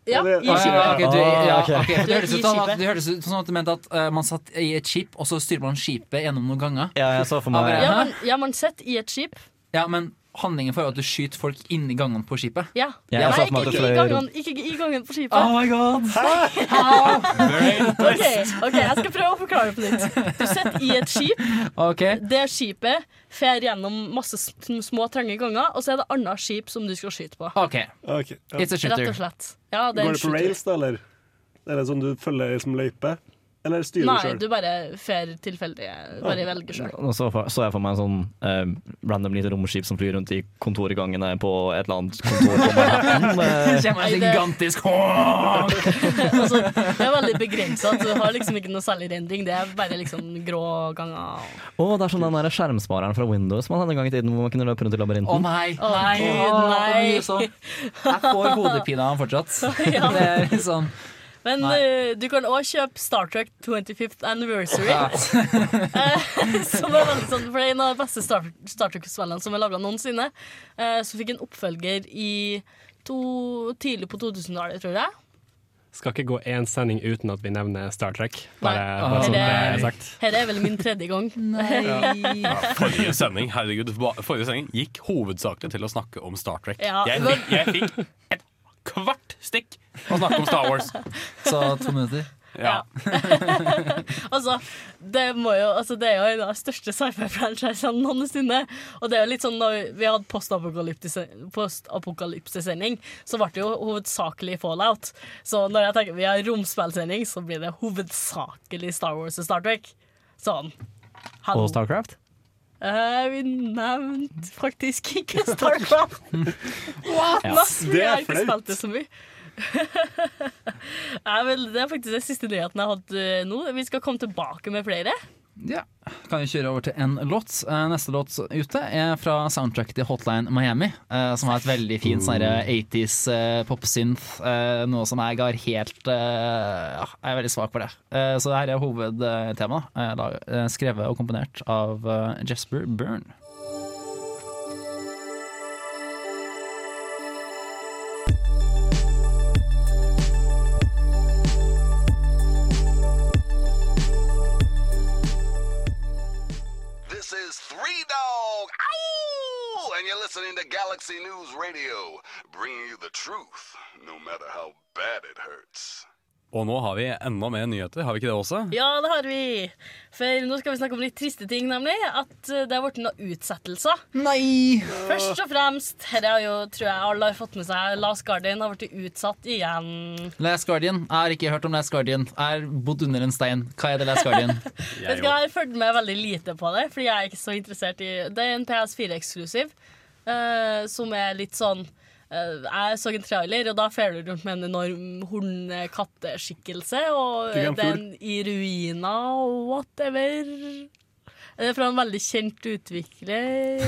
ja, det- i Ah, skipet. ok, du, ja, Ah, ok. ok, Det høres ut som at, det høres ut som at du mente at eh, man satt i et skip, og så styrer man skipet gjennom noen ganger. Ja, jeg så for meg men- Ja, man, ja, man sitter i et skip. Ja, men handlingen for at du skyter folk inni gangene på skipet. Ja. Ja, Nei, ikke, ikke, i gangen, ikke i gangen på skipet. Oh my god! Ok, ok, jeg skal prøve å forklare det på nytt. Du sitter i et skip. Okay. Det skipet fer gjennom masse små, trange ganger, og så er det annet skip som du skal skyte på. ok, okay ja. It's a Rett og slett. Ja, det er Går det på shooter. rails, da, eller? Er det sånn du følger liksom løype? Eller styrer Nei, du sjøl? du bare fer tilfeldig. Bare velger sjøl. Så, så jeg for meg en sånn eh, random lite romskip som flyr rundt i kontorgangene på et eller annet kontor på Manhattan. Det Eh, kommer en gigantisk! Altså, det er veldig begrensa. Du har liksom ikke noe særlig rendring. Det er bare liksom grå ganger. Å, det er som den der skjermspareren fra Windows man hadde en gang i tiden hvor man kunne løpe rundt i Å oh, nei, Å, nei, Gud, nei. Jeg får hodepine av den fortsatt. Ja. Det er liksom sånn Men eh, du kan òg kjøpe Star Trek 25th Anniversary. Eh, som er veldig sånn, for det er en av de beste Star, Star Trek-spillene som er laga noensinne. Uh, som fikk en oppfølger i to, tidlig på 2000-tallet, tror jeg. Skal ikke gå én sending uten at vi nevner Star Trek. Bare, bare sånn det er sagt. Her er vel min tredje gang. Forrige sending herregud, forrige sending gikk hovedsakelig til å snakke om Star Trek. Ja, jeg, fikk, jeg fikk et kvart stikk å snakke om Star Wars. Så to minutter. Ja. altså, det, må jo, altså, det er jo en av de største sci-fi-franchisene noensinne. Og det er jo litt sånn når vi hadde postapokalypse- postapokalypsesending, så ble det jo hovedsakelig Fallout. Så når jeg tenker vi har romspillsending, så blir det hovedsakelig Star Wars og Star Trek. Sånn. Og Starcraft? Eh, vi nevnte faktisk ikke Starcraft. What? Ja. Nei, Det er har ikke flaut. spilt det så mye. Nei, vel, det er faktisk den siste nyheten jeg har hatt eh, nå. Vi skal komme tilbake med flere. Ja. Kan vi kjøre over til en låt. Eh, Neste låt ute er fra soundtracket til Hotline Miami. eh, Som har et veldig fint sånn 80s eh, popsynth. Noe som jeg har helt ja, Jeg er veldig svak for det. Så her er hovedtemaet. Skrevet og komponert av Jesper Byrne. Dog, Ow! and you're listening to Galaxy News Radio, bringing you the truth, no matter how bad it hurts. Og nå har vi enda mer nyheter, har vi ikke det også? Ja, det har vi. For nå skal vi snakke om litt triste ting, nemlig. At eh, det har blitt noen utsettelser. Nei! Først og fremst, dette jo, tror jeg alle har fått med seg, Last Guardian har blitt utsatt igjen. Last Guardian. Jeg har ikke hørt om Last Guardian. Jeg har bodd under en stein. Hva er det Last Guardian? Vet du Jeg har fulgt med veldig lite på det, fordi jeg er ikke så interessert i Det er en PS4-eksklusiv uh, som er litt sånn eh, Jeg så en trailer, og da fer du rundt med en enorm horn-katteskikkelse, og den i ruiner og whatever. Det er fra en veldig kjent utvikler.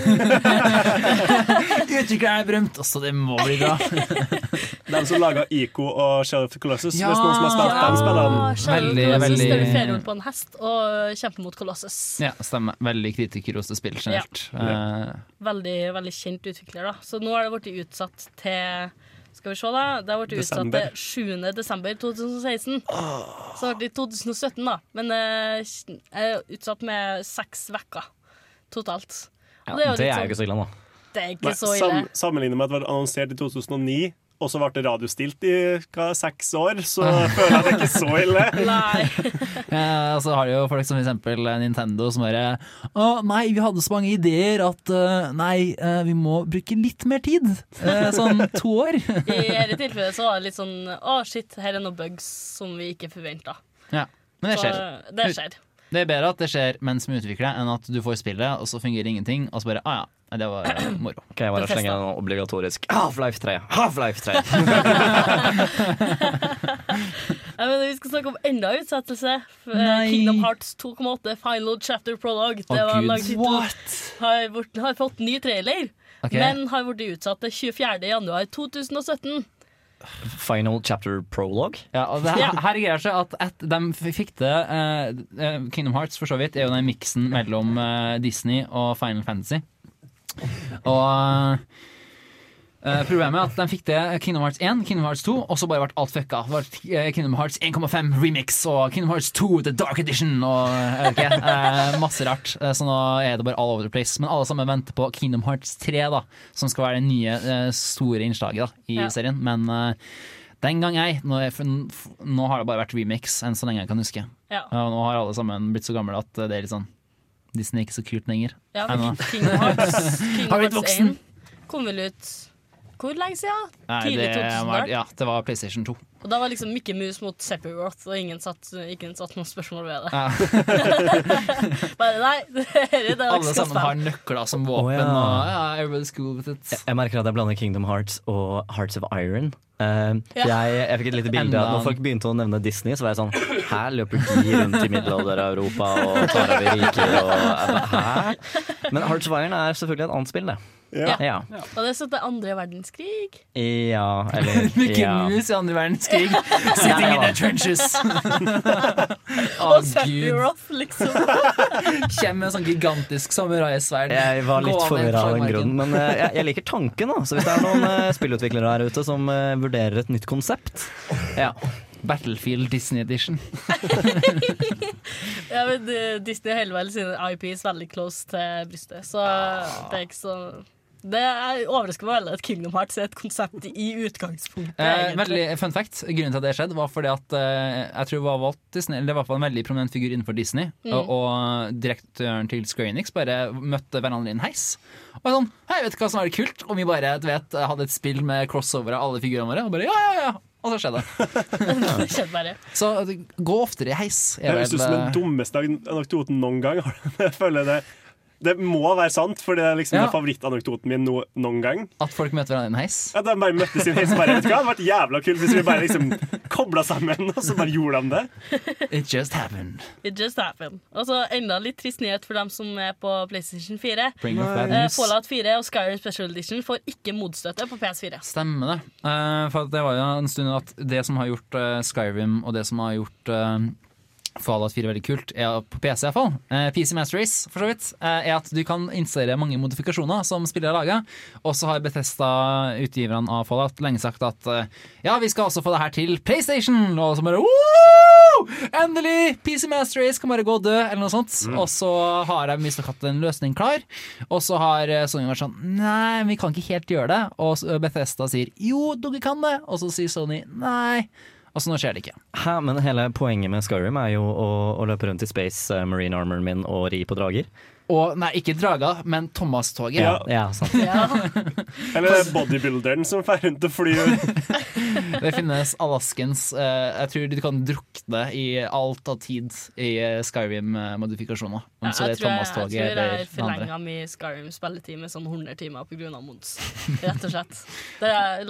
Utvikleren er berømt, også det må bli bra. De som laga Ico og Sheriff Colossus. Ja. Hvis noen som har spilt spiller den. Veldig, Veldig, veldig- Der du fer rundt på en hest og kjemper mot Colossus. Ja, stemmer. Veldig kritikerroste spill generelt. Eh, Veldig, veldig kjent utvikler, da. Så nå har det blitt utsatt til Skal vi se, da. Det blitt utsatt til 7. desember 2016. Så det ble i 2017, da. Men eh, er utsatt med seks uker totalt. Ja, Og det, er jo sånn- ikke så ille, da. Det er ikke Nei, så ille. sam, Sammenlignet med at det var annonsert i 2009, og så ble det radiostilt i hva, seks år, så føler jeg det ikke så ille. Nei. ja, og så har du jo folk som for eksempel Nintendo som bare Å nei, vi hadde så mange ideer at eh, nei, eh, vi må bruke litt mer tid. Eh, sånn to år. I dette tilfellet så var det litt sånn Å, shit, her er noen bugs som vi ikke forventa. ja, men det Så skjer. det skjer. Det er bedre at det skjer mens vi utvikler det, enn at du får spillet, og så fungerer ingenting, og så bare ah, ja, det var moro. Kan jeg bare slenge en obligatorisk Half-Life 3? Half-Life 3! jeg mener, vi skal snakke om enda utsettelse. Nei. Kingdom Hearts 2,8 Final Chapter Prologue. Det var Gud. lang i har, vært- har fått ny trailer, okay. men har blitt utsatt til 24. januar 2017. Final chapter prologue. Ja, og det her, her er seg at et, de fikk det eh, eh, Kingdom Hearts for så vidt er jo den miksen mellom eh, Disney og Final Fantasy. Og eh, problemet er at de fikk det Kingdom Hearts 1, Kingdom Hearts 2, og så bare ble alt fucka. Det ble eh, Kingdom Hearts 1,5 remix og Kingdom Hearts 2 The Dark Edition og okay, vet eh, masse rart. Så nå er det bare all over the place. Men alle sammen venter på Kingdom Hearts 3, da, som skal være det nye store innslaget da, i Ja. serien. Men den gang ei. Nå, nå har det bare vært remix enn så lenge jeg kan huske. Ja. Nå har alle sammen blitt så gamle at det er litt sånn Disney er ikke så kult lenger. Ja, Kingdom Hearts, Kingdom Hearts voksen. 1 kom vel ut Hvor lenge siden? Nei, Tidlig det 2000 var, ja, det var PlayStation 2. Og da var liksom Mickey Mouse mot Sephiroth, og ingen satt, ingen satt noen spørsmål ved det. Ja. Bare nei, det det dere Alle sammen har nøkler som våpen. Oh, ja. og ja, everybody's cool with it. Jeg merker at jeg blander Kingdom Hearts og Hearts of Iron. Uh, Ja. jeg, jeg fikk et lite bilde av Når folk begynte å nevne Disney, så var jeg sånn Her løper de rundt i Middelalder-Europa og tar over riker og Hæ? Men Hearts of Iron er selvfølgelig et annet spill, det. Ja. Ja. Og det det er andre verdenskrig. ja eller Bikinis ja. I andre verdenskrig. Sitting in the trenches. Å, Og Sephiroth, liksom. Kjem med en sånn gigantisk samuraisverd. Jeg var litt forvirra av den grunnen, men uh, jeg, jeg liker tanken. da Så hvis det er noen uh, spillutviklere her ute som uh, vurderer et nytt konsept Ja. Battlefield Disney Edition. Ja, men Disney holder vel sine IPs veldig close til brystet, så det er ikke så Det er overrasker meg veldig at Kingdom Hearts er et konsept i utgangspunktet. Eh, veldig fun fact. Grunnen til at det skjedde, var fordi at eh, jeg tror det var Walt Disney Eller i hvert fall en veldig prominent figur innenfor Disney. Mm. Og, og direktøren til Square Enix bare møtte hverandre i en heis. Og sånn Hei, vet du hva som er kult? Om vi bare du vet, hadde et spill med crossover av alle figurene våre. Og bare ja, ja, ja. Og så skjedde det. skjedde bare. Så eh, gå oftere i heis. Det høres ut som den dummeste anekdoten noen gang. Jeg føler det Det må være sant, for det er liksom Ja. favorittanekdoten min no, noen gang. At folk møter hverandre i en heis. At de bare møttes i en heis bare, vet du hva, Det hadde vært jævla kult hvis vi bare liksom kobla sammen, og så bare gjorde de det. It just happened. It just happened. Og så enda litt trist nyhet for dem som er på PlayStation 4. Bring up news. Fallout 4 og Skyrim Special Edition får ikke modstøtte på PS4. Stemmer det. Uh, for det var jo en stund at det som har gjort uh, Skyrim og det som har gjort Fallout 4 er veldig kult, er på PC i hvert fall. Eh, PC Master Race, for så vidt, eh, er at du kan installere mange modifikasjoner som spillere har laga. Og så har Bethesda, utgiverne av Fallout, lenge sagt at eh, ja, vi skal også få det her til PlayStation! Og så bare Woo! Endelig! PC Master Race kan bare gå og dø, eller noe sånt. Og så har de visstnok hatt en løsning klar. Og så har eh, Sony vært sånn Nei, vi kan ikke helt gjøre det. Og så Bethesda sier jo, dere kan det. Og så sier Sony nei. Og så nå skjer det ikke. Hæ, men hele poenget med Skyrim er jo å, å løpe rundt i space eh, marine armoren min og ri på drager. Og nei, ikke Draga, men Thomas-toget. Ja. Ja, sant. Eller bodybuilderen som drar rundt og flyr. Det finnes Alaskens eh, Jeg tror du kan drukne i alt av tid i eh, Skyrim-modifikasjoner. Om Ja, så det jeg er tror jeg, jeg, tror jeg eller forlenga min Skyrim-spilletid med sånn 100 timer pga. Mons, Rett og slett. Der jeg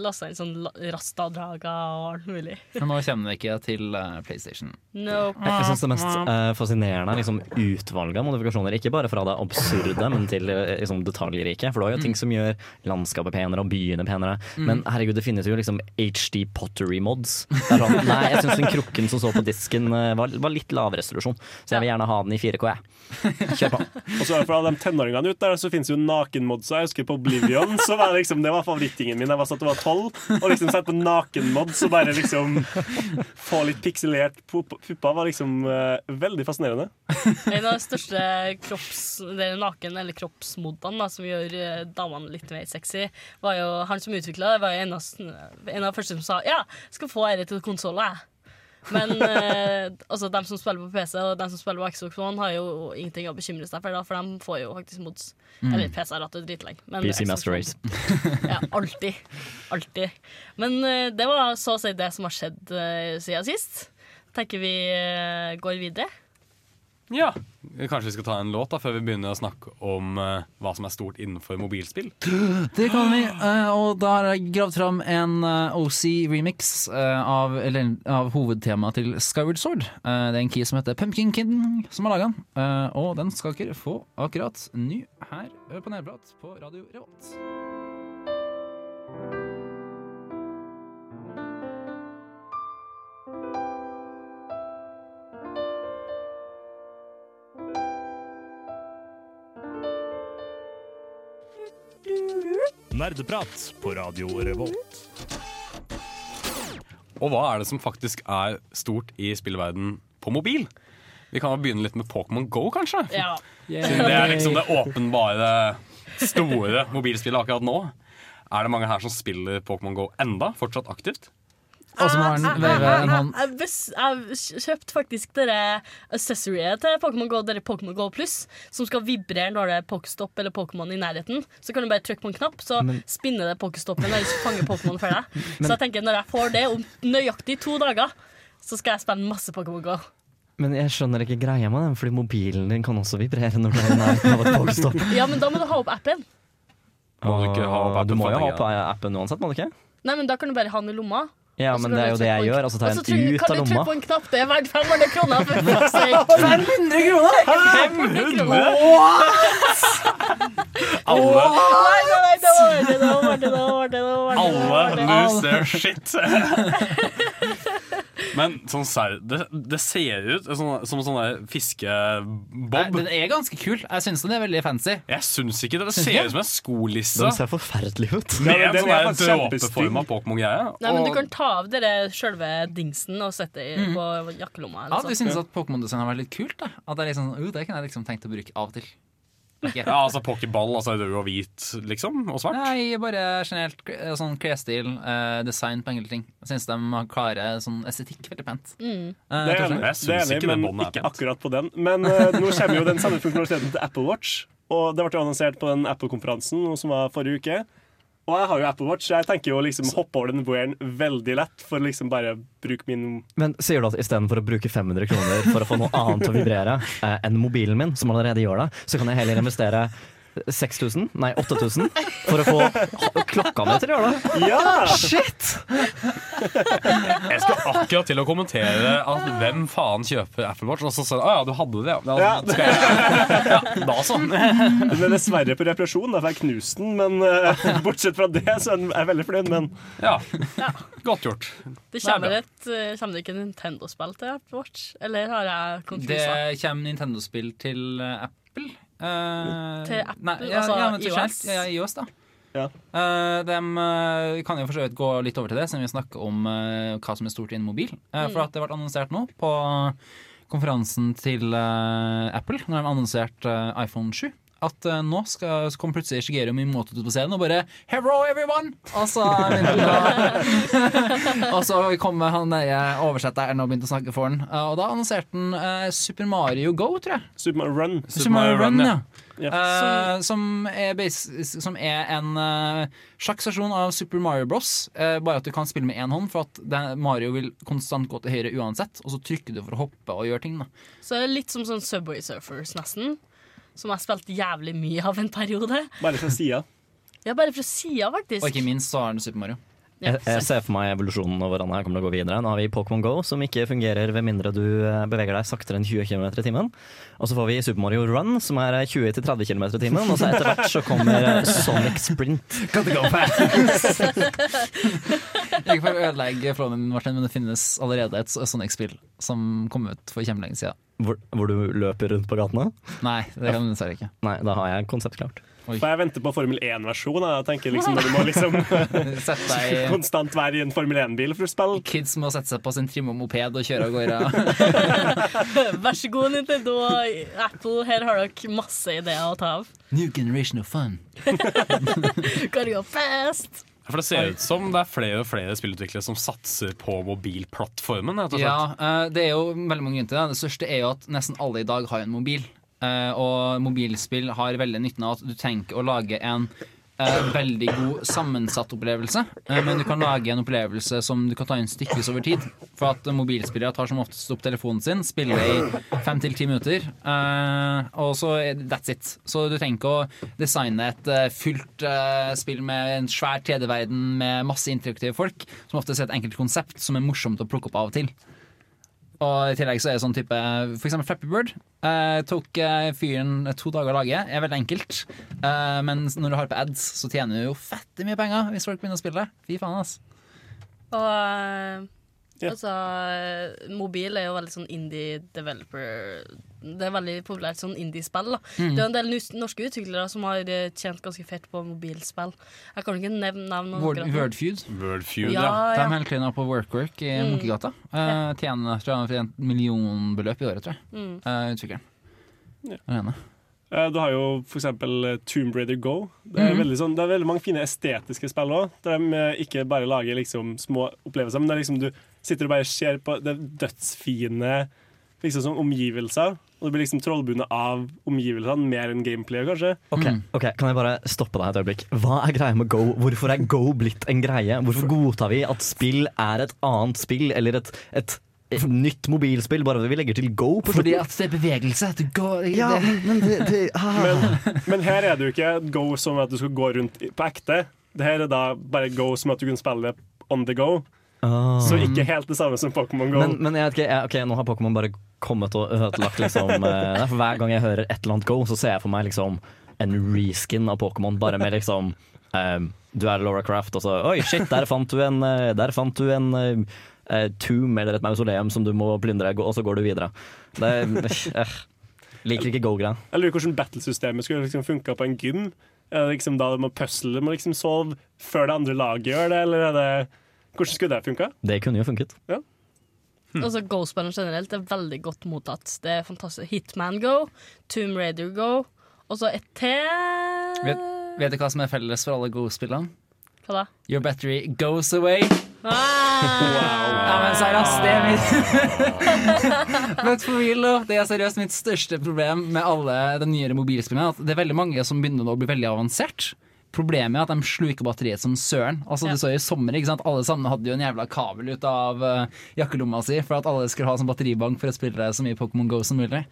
lasta inn sånn Rasta Draga og alt mulig. Men nå kommer det ikke til eh, PlayStation. Nope. Jeg, jeg synes det mest fascinerende er liksom utvalget av modifikasjoner. Ikke bare fra det absurde, men til eh, liksom detaljrike. For du har jo ting som gjør landskapet penere og byene penere. Men herregud, det finnes jo liksom HD pottery mods. Det er sånn, nei, jeg syns den krukken som så på disken eh, var, var litt lav resolusjon, så jeg vil gjerne ha den i 4K. Jeg. Kjør på. Og så for alle de tenåringene ute der, så finnes jo nakenmods. Jeg husker på Oblivion, så var det liksom Det var favorittingen min. Jeg var satt og var tolv, og liksom satt på nakenmod, så bare liksom Få litt pikselert pup- pupper var liksom uh, veldig fascinerende. En av de største kropps, det er naken- eller kroppsmodene som gjør eh, damene litt mer sexy, var jo han som utvikla det, var jo en av, en av de første som sa ja, skal få dette til konsoller, jeg. Men eh, altså, dem som spiller på PC og dem som spiller på Xbox One, har jo ingenting å bekymre seg for, da, for de får jo faktisk mods. Eller PC har hatt det dritlenge. men PC Master Race. Ja, alltid. Alltid. Men eh, det var så å si det som har skjedd eh, siden sist. Tenker vi eh, går videre. Ja. Kanskje vi skal ta en låt da før vi begynner å snakke om eh, hva som er stort innenfor mobilspill. Det kan vi, eh, og da har jeg gravd fram en eh, OC-remix av, eller, av hovedtemaet til Skyward Sword. Eh, det er en key som heter Pumpkin Kid som har laga den, eh, og den skal dere få akkurat ny her eh, på Nerdprat på Radio Revolt. Nerdeprat på Radio Revolt. Og hva er det som faktisk er stort i spillverden på mobil? Vi kan jo begynne litt med Pokémon Go, kanskje? Ja. Siden det er liksom det åpenbare store mobilspillet akkurat nå. Er det mange her som spiller Pokémon Go enda? Fortsatt aktivt? Og så må han veive en hånd. Jeg, bes- jeg kjøpte faktisk dere accessoryet til Pokémon Go, dere Pokémon Go Plus, som skal vibrere når det er Pokéstop eller Pokémon i nærheten. Så kan du bare trykke på en knapp, så spinner det Pokéstoppen eller så fanger Pokémon for deg. Så jeg tenker når jeg får det om nøyaktig to dager, så skal jeg spille masse Pokémon Go. Men jeg skjønner ikke greia med den, fordi mobilen din kan også vibrere når du er i nærheten av et pokestop. Ja, men da må du ha opp appen. Må du ikke ha opp Og appen du må for jo ha opp appen uansett, må du ikke? Nei, men Da kan du bare ha den i lomma, Ja, men det er jo det jeg gjør. Og så tar jeg den ut Kan du trykke på en knapp? Det er verdt 500 kroner! For 500 kroner! 500 kroner! Alle, Nei, nei, nei, det var det, det var det, alle det. lose their shit. Men sånn serr, det, det ser ut som, som sånn fiskebob. Den er ganske kul. Jeg syns den er veldig fancy. Jeg syns ikke det. Det ser ut som en skolisse Den ser forferdelig ut. med Ja, en den sånn dråpeforma Pokémon-greie. Nei, men du kan ta av dere sjølve dingsen og sette det mm. på jakkelomma. Ja, sånn. syntes at Pokémon-design har vært litt kult. Da. At det, er liksom, uh, det kunne jeg liksom tenkt å bruke av og til. Ikke. Ja, altså Pokéball, altså rød og hvit, liksom? Og svart? Nei, bare generelt eh, sånn klesstil, uh, design på enkelte ting. Jeg syns de har klarer sånn estetikk veldig pent. Mm. Uh, Det er enig, Jeg syns enig ikke men ikke pent. akkurat på den. Men uh, nå kommer jo den samme funksjonaliteten til Apple Watch. Og det ble annonsert på den Apple-konferansen som var forrige uke. Og jeg har jo Apple Watch, så jeg tenker jo liksom hoppe over den wearen veldig lett for liksom bare bruke min Men sier du at istedenfor å bruke 500 kroner for å få noe annet til å vibrere eh, enn mobilen min, som allerede gjør det, så kan jeg heller investere 6000, nei 8000, for å få klokka mi til å gjøre det? Ja! Shit! Jeg skal akkurat til å kommentere at hvem faen kjøper Apple Watch? Og så sa jeg ah ja, du hadde det, ja. Ja. skal jeg, ja, da så. Den er dessverre på reparasjon, derfor for jeg knuste den. Men uh, bortsett fra det, så er jeg veldig fornøyd. Men Ja, godt gjort. Det Det er kommer, bra. et, eh, kommer det ikke Nintendo-spill til Apple Watch? Eller har jeg Det kommer Nintendo-spill til eh, Apple. Eh, Til Apple, nei, ja, altså ja, men til iOS? generelt, Ja, iOS, da. Ja. Uh, de uh, vi kan jo for så vidt gå litt over til det, siden vi snakker om uh, hva som er stort innen mobil. Eh, Mm. For at det ble annonsert nå på konferansen til eh, Apple, når de annonserte eh, iPhone 7. At uh, nå skal, så kom plutselig Shigeru Mimoto ut på scenen og bare 'Hello, everyone!' Og så, og så kom han der oversetteren og begynte å snakke for han. Uh, og da annonserte han uh, Super Mario Go, tror jeg. Super Mario Run Super Mario Run, ja. Ja. Eh, som, er base, som er en uh, slags av Super Mario Bros. eh, bare at du kan spille med én hånd, for at det, Mario vil konstant gå til høyre uansett. Og så trykker du for å hoppe og gjøre ting. da Så det er litt som sånn Subway Surfers, nesten. Som jeg spilte jævlig mye av en periode. Bare fra sida. Ja, bare fra sida, faktisk. Og ikke minst så har han Super Mario. Jeg, jeg ser for meg evolusjonen og hvordan det kommer til å gå videre. Nå har vi Pokémon Go, som ikke fungerer ved mindre du eh, beveger deg saktere enn 20 km i timen. Og så får vi Super Mario Run, som er 20-30 km i timen. Og så etter hvert så kommer eh, Sonic Sprint. Ikke for å ødelegge flowen min, Martin, men det finnes allerede et Sonic-spill som kom ut for kjempelenge siden. Hvor, hvor du løper rundt på gatene? Nei, det kan du dessverre ikke. Nei, da har jeg konsept klart. For jeg venter på Formel 1-versjon. Jeg tenker liksom når du må liksom konstant være i en Formel 1-bil for å spille. Kids må sette seg på sin trimma moped og kjøre av gårde. Vær så god, Nintendo og Apple. Her har dere masse ideer å ta av. New generation of fun. Gotta go fast. For det ser ut som det er flere og flere spillutviklere som satser på mobilplattformen. Ja, eh, det er jo veldig mange grunner til det. Det største er jo at nesten alle i dag har en mobil. Eh, og mobilspill har veldig nytten av at du tenker å lage en eh, veldig god sammensatt opplevelse. Eh, men du kan lage en opplevelse som du kan ta inn stykkevis over tid. For at mobilspillere tar som oftest opp telefonen sin, spiller i fem til ti minutter, og så that's it. Så du trenger ikke å designe et fullt spill med en svær 3D-verden med masse interaktive folk, som ofte er et enkelt konsept som er morsomt å plukke opp av og til. Og i tillegg så er det sånn type For eksempel Flappy Bird. Eh, tok fyren to dager å lage. Er veldig enkelt. Eh, men når du har på ads, så tjener du jo fette mye penger hvis folk begynner å spille. Fy faen, ass. Og eh, Ja. altså Mobil er jo veldig sånn indie developer Det er veldig populært sånn indie-spill. Mm. Det er en del norske utviklere som har eh, tjent ganske fett på mobilspill. Jeg kan ikke nevne navn. Word, Wordfeud. Wordfeud, Ja, ja. De holder til nå på Workwork i Mm. Munkegata. Uh, tjener tror jeg, et millionbeløp i året, tror jeg. Mm. Uh, utvikleren. Ja. Alene. Eh, Du har jo eh, Tomb Raider Go. Det er, mm. sånn, det er veldig mange fine estetiske spill òg. Der de ikke bare lager liksom små opplevelser, men det er liksom du sitter og bare ser på det dødsfine liksom omgivelser. Og du blir liksom trollbundet av omgivelsene mer enn gameplayet, kanskje. Ok, Mm. ok, Kan jeg bare stoppe deg et øyeblikk? Hva er greia med Go? Hvorfor er Go blitt en greie? Hvorfor godtar vi at spill er et annet spill, eller et, et, nytt mobilspill, bare vi legger til Go på Fordi at det er bevegelse. Går, Ja, det, men, men det, det ah. Men, men her er det jo ikke go som at du skal gå rundt på ekte. Det her er da bare go som at du kan spille det on the go. Ah. Så ikke helt det samme som Pokémon Go. Men, men jeg ikke, jeg, ok, nå har Pokémon bare kommet og ødelagt liksom eh, for Hver gang jeg hører et eller annet Go, så ser jeg for meg liksom en reskin av Pokémon, bare med liksom eh, Du er Laura Craft, og så Oi, shit, der fant du en, eh, der fant du en eh, eh, tomb eller et mausoleum som du må plyndre, og så går du videre. Det eh, Liker ikke Go-greia. Jeg lurer hvordan battlesystemet skulle liksom funka på en gym. Er det liksom da du må pusle, må liksom sove før det andre laget gjør det, eller er det Hvordan skulle det funka? Det kunne jo funket. Altså Go-spilleren generelt er veldig godt mottatt. Det er fantastisk. Hitman Go, Tomb Raider Go, og så et til Vet, vet du hva som er felles for alle Go-spillene? Hva da? Your battery goes away. Ah! Ja, men seriøst, det er mitt But for real. Det er seriøst mitt største problem med alle de nyere mobilspillene. At det er veldig mange som begynner å bli veldig avansert. Problemet er at de sluker batteriet som søren. Altså Ja. Du så i sommer, ikke sant? Alle sammen hadde jo en jævla kabel ut av uh, jakkelomma si for at alle skulle ha sånn batteribank for å spille så mye Pokémon Go som mulig.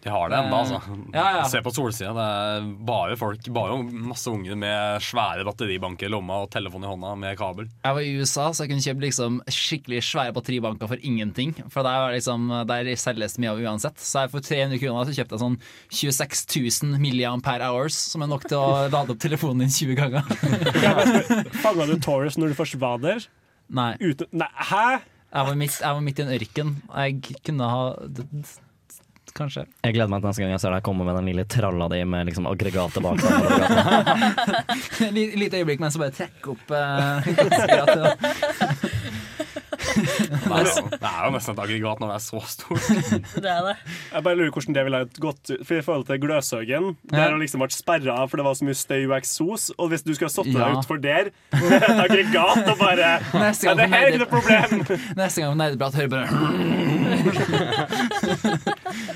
De har det ennå, altså. Ja, ja. Se på solsida. Det er bare folk, bare masse unger med svære batteribanker i lomma og telefon i hånda med kabel. Jeg var i USA, så jeg kunne kjøpe liksom skikkelig svære batteribanker for ingenting. For der, var liksom, der selges mye av uansett. Så jeg for 300 kroner så kjøpte jeg sånn 26 000 milliampere hours, som er nok til å lade opp telefonen din 20 ganger. Fanga du Taurus når du først var der? Nei. Uten, nei, hæ? Jeg var, midt, jeg var midt i en ørken. Jeg kunne ha Kanskje. Jeg gleder meg til neste gang jeg ser deg komme med den lille tralla di med liksom aggregatet bak deg. Lite øyeblikk mens jeg bare trekker opp uh. Det er, jo- det er jo nesten et aggregat når det er så stort. Det er det. Jeg bare lurer hvordan det ville ha gått For I forhold til Gløshaugen, der har liksom vært sperra av for det var så mye støy og eksos. Og hvis du skulle ha satt deg Ja. utfor der med et aggregat og bare Neste gang Det her er ikke noe problem! Neste gang på Nerdeprat hører bare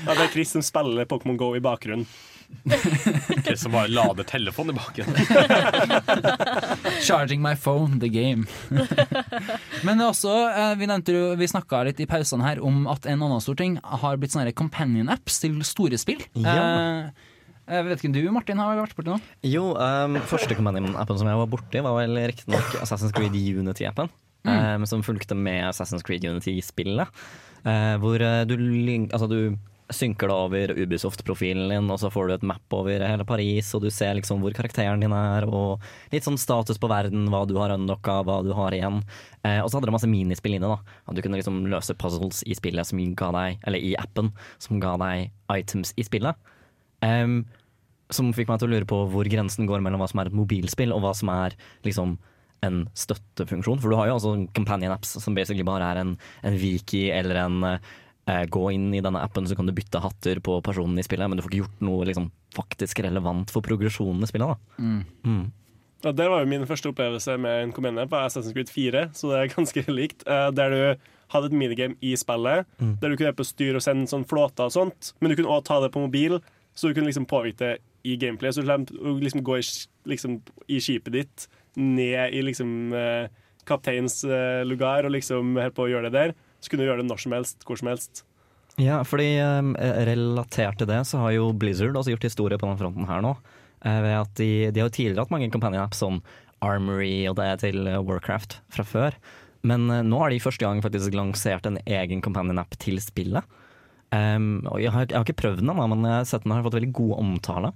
Ja, det er Chris som spiller Pokémon Go i bakgrunnen. Chris som bare lader telefonen i baken. Charging my phone, the game. Men også, eh, vi nevnte jo, vi snakka litt i pausene her om at en annen stor ting har blitt sånne companion apps til store spill. Ja. Eh, jeg vet ikke du, Martin, har vært borti noe? Jo, um, første Companion-appen som jeg var borti, var vel riktignok Assassin's Creed Unity-appen. um, som fulgte med Assassin's Creed Unity-spillet. Uh, hvor du, link- altså, du synker det over Ubisoft-profilen din, og så får du et map over hele Paris, og du ser liksom hvor karakteren din er, og litt sånn status på verden, hva du har unlocka, hva du har igjen. Eh, og så hadde det masse minispill inne, da. At du kunne liksom løse puzzles i spillet som ga deg, eller i appen, som ga deg items i spillet. Um, som fikk meg til å lure på hvor grensen går mellom hva som er et mobilspill, og hva som er liksom en støttefunksjon. For du har jo altså companion apps som basically bare er en, en wiki eller en eh, Gå inn i denne appen, så kan du bytte hatter på personen i spillet, men du får ikke gjort noe liksom, faktisk relevant for progresjonen i spillet. Da. Mm. Ja, Det var jo min første opplevelse med en kommune på Assassin's Creed 4, så det er ganske likt. eh, Der du hadde et minigame i spillet, Mm. der du kunne på styre og sende sånn flåter og sånt, men du kunne også ta det på mobil, så du kunne liksom påvirke det i gameplay. Så du kunne liksom gå i, liksom, i skipet ditt, ned i liksom eh, kapteins eh, lugar, og liksom holde på å gjøre det der. Så kunne du gjøre det når som helst, hvor som helst. Ja, fordi um, relatert til det så har jo Blizzard også gjort historie på den fronten her nå. Eh, ved at de, de har jo tidligere hatt mange companion apps som Armory og det til eh, Warcraft fra før. Men eh, nå har de første gang faktisk lansert en egen companion app til spillet. Um, jeg har, jeg har ikke prøvd den men jeg har sett den har fått veldig god omtale.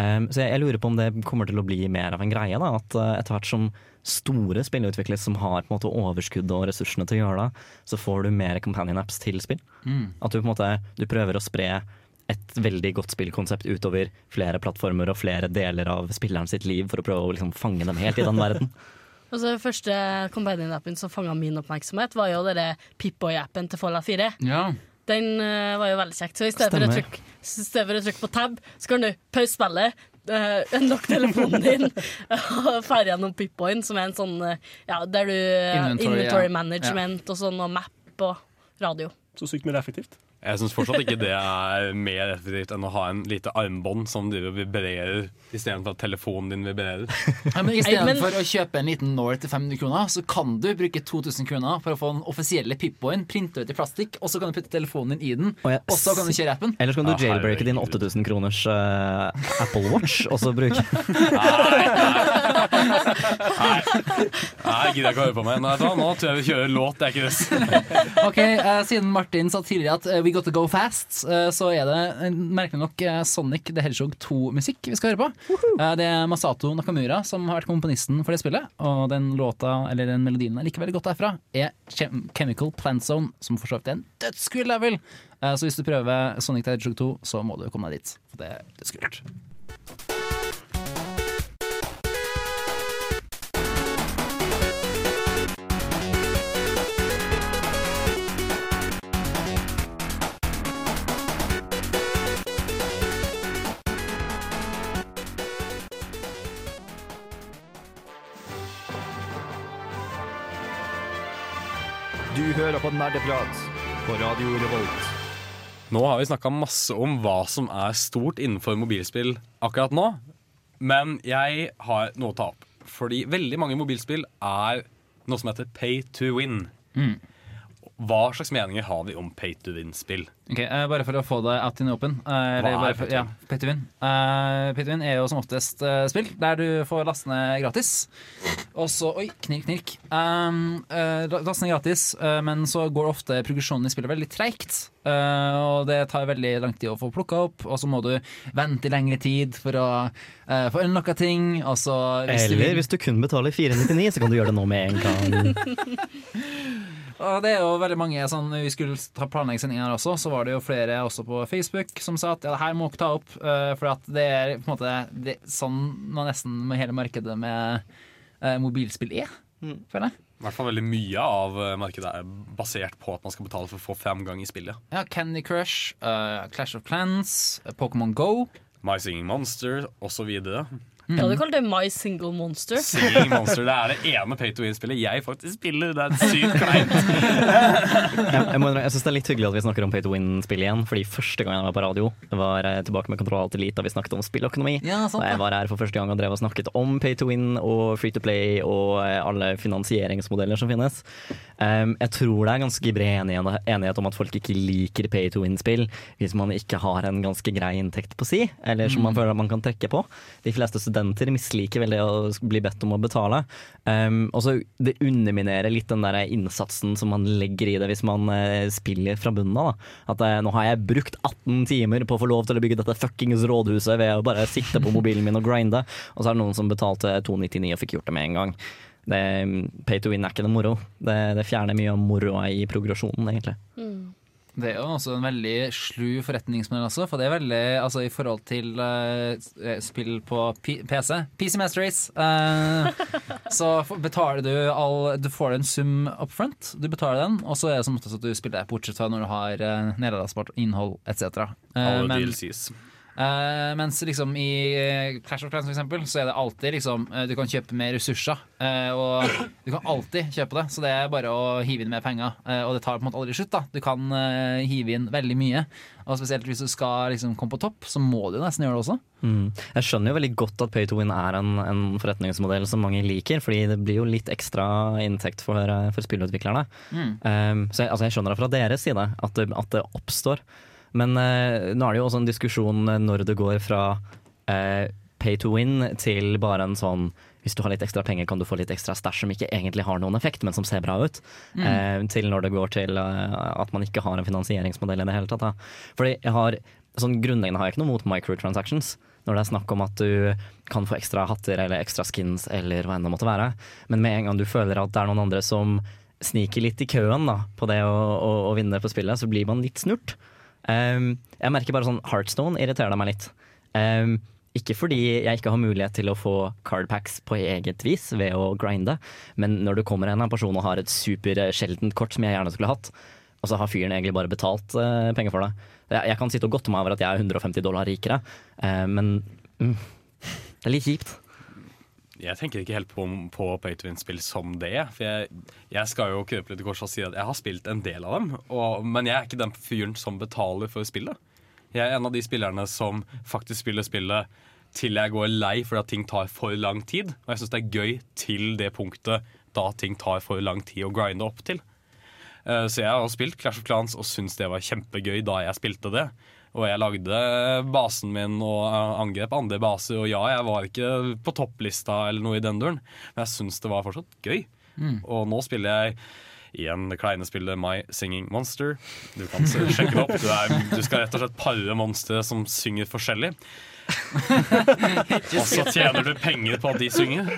Um, så jeg, jeg lurer på om det kommer til å bli mer av en greie. Da, at uh, etter hvert som store spill utvikles som har på en måte overskudd og ressursene til å gjøre det, så får du mer companion apps til spill. At du på en måte du prøver å spre et veldig godt spillkonsept utover flere plattformer og flere deler av spilleren sitt liv for å prøve å liksom fange dem helt i den verden. Altså, første companion-appen som fanga min oppmerksomhet, var jo denne Pip-Boy-appen til Fallout 4. Ja. Den uh, var jo veldig kjekt. Så i stedet for, å trykke, trykke på tab, så kan du pause spillet, uh, unlock telefonen din og ferde gjennom Pip-Boyen, som er en sånn uh, Ja, der du Inventory, Inventory, ja. management og sånn, og map og radio. Så sykt mye effektivt. Jeg syns fortsatt ikke det er mer effektivt enn å ha en lite armbånd som driver og vibrerer istedenfor at telefonen din vibrerer. Ja, men Istedenfor å kjøpe en liten Nord til 500 kroner, så kan du bruke 2000 kroner for å få den offisielle Pip-Boyen printa ut i plastikk, og så kan du putte telefonen din i den, Og så kan du kjøre appen. Eller så kan du Ja, jailbreake din 8000 kroners uh, Apple Watch, og så bruke Nei, nei. jeg gidder ikke å høre på meg. Nei, da, nå tror jeg vi kjører låt. Det er ikke det. Ok, uh, Siden Martin sa tidligere at eh, we got to go fast, eh, så er det eh, merkelig nok eh, Sonic the Hedgehog 2-musikk vi skal høre på. Woohoo! det er Masato Nakamura som har vært komponisten for det spillet, og den låta, eller den melodien jeg liker veldig godt derfra, er Chem Chemical Plant Zone, som for så vidt er en dødskul level. Så hvis du prøver Sonic the Hedgehog 2, så må du komme deg dit. For det er dødskult. Du hører på Nerdeprat på Radio Revolt. Nå har vi snakka masse om hva som er stort innenfor mobilspill akkurat nå. Men jeg har noe å ta opp. Fordi veldig mange mobilspill er noe som heter pay to win. Hva slags meninger har vi om pay to win-spill? Ok, uh, Bare for å få deg out in open. Uh, eller Hva er for, Pay to ja? Pay to win. Uh, Pay to win er jo som oftest eh, spill der du får laste ned gratis. Og så Oi, knirk, knirk. Um, eh, laste ned gratis, eh, men så går ofte progresjonen i spillet veldig treigt. eh, og det tar veldig lang tid å få plukka opp, og så må du vente i lengre tid for å uh, få unlocka ting. Og så hvis du Eller vil- hvis du kun betaler 499, så kan du gjøre det nå med en gang. Og det er jo veldig mange sånn, Vi skulle ta planlegge her også, så var det jo flere også på Facebook som sa at ja, det her må dere ta opp. Uh, for at det er på en måte det, sånn man nesten med hele markedet med uh, mobilspill er, føler jeg. I hvert fall veldig mye av eh, markedet er basert på at man skal betale for å få framgang i spillet. Ja, Candy Crush, uh, Clash of Clans, eh, Pokémon Go. My Singing Monster osv. Ja, du kaller det My Single Monster. Single Monster det er det ene pay to win-spillet jeg faktisk spiller. Det er sykt kleint. Jeg, jeg, må jeg synes det er litt hyggelig at vi snakker om pay to win-spill igjen, fordi første gang jeg var på radio, det var tilbake med Kontroll Alt Elite da vi snakket om spilløkonomi. Ja, sant og jeg var her for første gang og drev og snakket om pay to win og free to play og eh, alle finansieringsmodeller som finnes. Um, jeg tror det er ganske bred enighet, enighet om at folk ikke liker pay to win-spill hvis man ikke har en ganske grei inntekt på si, eller som man føler at man kan trekke på. De fleste studenter misliker vel det å bli bedt om å betale. Um, og så Det underminerer litt den der innsatsen som man legger i det hvis man uh, spiller fra bunnen av. At uh, nå har jeg brukt 18 timer på å få lov til å bygge dette fuckings rådhuset ved å bare sitte på mobilen min og grinde, og så er det noen som betalte 299 og fikk gjort det med en gang. Det, pay to win er ikke noe moro. Det, det fjerner mye av moroa i progresjonen, egentlig. Det er jo også en veldig slu forretningsmodell også, for det er veldig altså i forhold til uh, spill på P PC, PC Masteries. Race, eh, så betaler du all Du får en sum up front, du betaler den, og så er det som oftest at du spiller det, bortsett fra når du har uh, nedlastbart innhold etc. Uh, Alle men- DLCs. Eh, mens liksom i eh, Clash of Clans for eksempel, så er det alltid liksom eh, Du kan kjøpe mer ressurser. uh, og du kan alltid kjøpe det, så det er bare å hive inn mer penger. uh, og det tar på en måte aldri slutt. da Du kan hive inn veldig mye. Og spesielt hvis du skal liksom komme på topp, så må du nesten gjøre det også. Mm. Jeg skjønner jo veldig godt at pay to win er en, en forretningsmodell som mange liker, fordi det blir jo litt ekstra inntekt for, for spillutviklerne. Mm. Um, så jeg, altså jeg skjønner det fra deres side, at det, at det oppstår. Men eh, nå er det jo også en diskusjon eh, når det går fra eh, pay to win til bare en sånn hvis du har litt ekstra penger, kan du få litt ekstra stæsj som ikke egentlig har noen effekt, men som ser bra ut. Mm. Eh, til når det går til eh, at man ikke har en finansieringsmodell i det hele tatt. Da. Fordi jeg har, sånn Grunnleggende har jeg ikke noe mot microtransactions. Når det er snakk om at du kan få ekstra hatter eller ekstra skins eller hva enn det måtte være. Men med en gang du føler at det er noen andre som sniker litt i køen da, på det å, å, å vinne på spillet, så blir man litt snurt. Um, jeg merker bare sånn Heartstone irriterer meg litt. Um, ikke fordi jeg ikke har mulighet til å få cardpacks på eget vis ved å grinde, men når du kommer en person og har et supersjeldent kort som jeg gjerne skulle hatt, og så har fyren egentlig bare betalt uh, penger for det. Jeg, jeg kan sitte og godte meg over at jeg er 150 dollar rikere, uh, men mm, det er litt kjipt. Jeg tenker ikke helt på, på pay to win-spill som det. For jeg, jeg skal jo krøpe litt i korset og si at jeg har spilt en del av dem. Og, men jeg er ikke den fyren som betaler for spillet. Jeg er en av de spillerne som faktisk spiller spillet til jeg går lei fordi at ting tar for lang tid. Og jeg syns det er gøy til det punktet da ting tar for lang tid å grinde opp til. Eh, Så jeg har spilt Clash of Clans og syns det var kjempegøy da jeg spilte det. Og jeg lagde basen min og eh, angrep andre baser, og ja, jeg var ikke på topplista eller noe i den duren, men jeg syns det var fortsatt gøy. Mm. Og nå spiller jeg igjen det kleine spillet My Singing Monster. Du kan sjekke det opp. Du, er, du skal rett og slett pare monstre som synger forskjellig. og så tjener du penger på at de synger.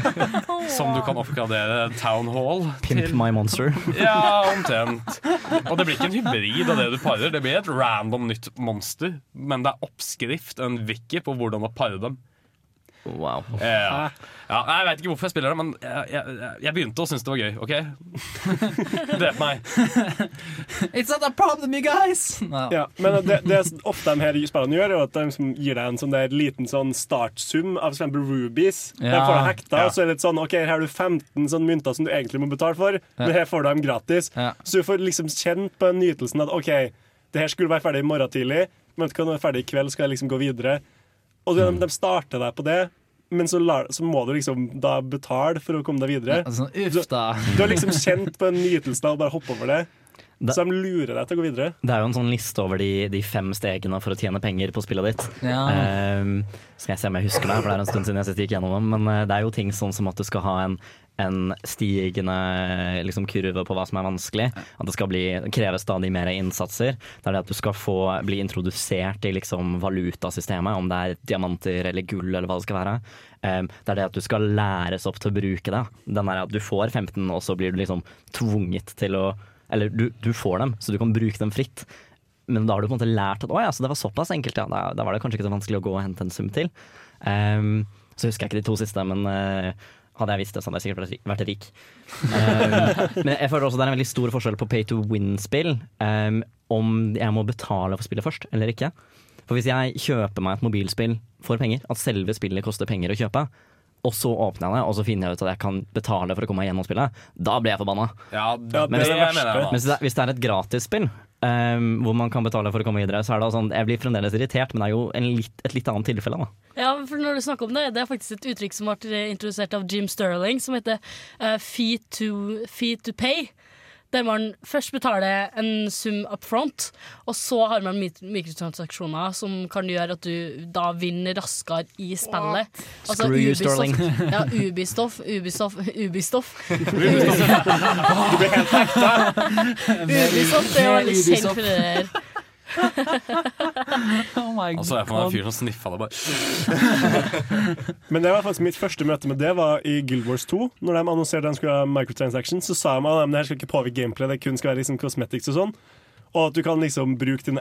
Som du kan oppgradere Town Hall Pimp til. my monster. Ja, omtrent. Og det blir ikke en hybrid av det du parer. Det blir et random nytt monster. Men det er oppskrift, en wiki, på hvordan å pare dem. Wow. Ja. Ja, jeg vet ikke hvorfor jeg spiller det, men jeg, jeg, jeg begynte å synes det var gøy. OK? Drep meg. It's not a problem, you guys! Ja, men det, det ofte de her spillene gjør, er at de liksom gir deg en sånn der liten sånn startsum av eksempel rubies. Ja. De får deg hekta, Ja. og så er det litt sånn OK, her har du 15 sånn mynter som du egentlig må betale for, men her får du dem gratis. Ja. Så du får liksom kjent på nytelsen at OK, det her skulle være ferdig i morgen tidlig, men det er ferdig i kveld, skal jeg liksom gå videre. Og de, de starter deg på det, men så, lar, så må du liksom da betale for å komme deg videre. Altså, uff da. Du har liksom kjent på nytelsen av å bare hoppe over det. Det- Så de lurer deg til å gå videre. Det er jo en sånn liste over de, de fem stegene for å tjene penger på spillet ditt. Ja. Ehm, skal jeg se om jeg husker det, for det er en stund siden jeg gikk gjennom dem. Men eh, det er jo ting sånn som at du skal ha en, en stigende liksom, kurve på hva som er vanskelig. At det skal bli, kreve stadig mer innsatser. Det er det at du skal få bli introdusert i liksom, valutasystemet, om det er diamanter eller gull eller hva det skal være. Ehm, det er det at du skal læres opp til å bruke det. Den er at du får 15, og så blir du liksom tvunget til å Eller du, du får dem, så du kan bruke dem fritt. Men da har du på en måte lært at å ja, så det var såpass enkelt, ja. Da, da var det kanskje ikke så vanskelig å gå og hente en sum til. Um, så husker jeg ikke de to siste, men eh, hadde jeg visst det, så hadde jeg sikkert vært rik. Um, men jeg føler også det er en veldig stor forskjell på pay to win-spill. Um, om jeg må betale for spillet først, eller ikke. For hvis jeg kjøper meg et mobilspill for penger, at selve spillet koster penger å kjøpe, og så åpner jeg det, og så finner jeg ut at jeg kan betale for å komme meg gjennom spillet, da blir jeg forbanna. Ja, det. Men hvis det, er- hvis det er et gratisspill um, hvor man kan betale for å komme videre, så er det sånn Jeg blir fremdeles irritert, men det er jo litt, et litt annet tilfelle, da. Ja, for når du snakker om det, det er faktisk et uttrykk som ble introdusert av Jim Sterling, som heter uh, fee, to, fee to pay. Der man først betaler en sum up front, og så har man mikrotransaksjoner som kan gjøre at du da vinner raskere i spillet. Altså Screw you, Sterling. Ja, Ubisoft, Ubisoft, Ubisoft. Du blir helt hekta. Ubisoft er jo veldig kjent for det der. Oh my Og så er jeg meg en fyr som sniffa det bare. Men det var faktisk mitt første møte med det var i Guild Wars 2. Når de annonserte at de skulle ha microtransaction, så sa de at det her skal ikke påvirke gameplay, det kun skal være liksom cosmetics og sånn. Og at du kan liksom bruke din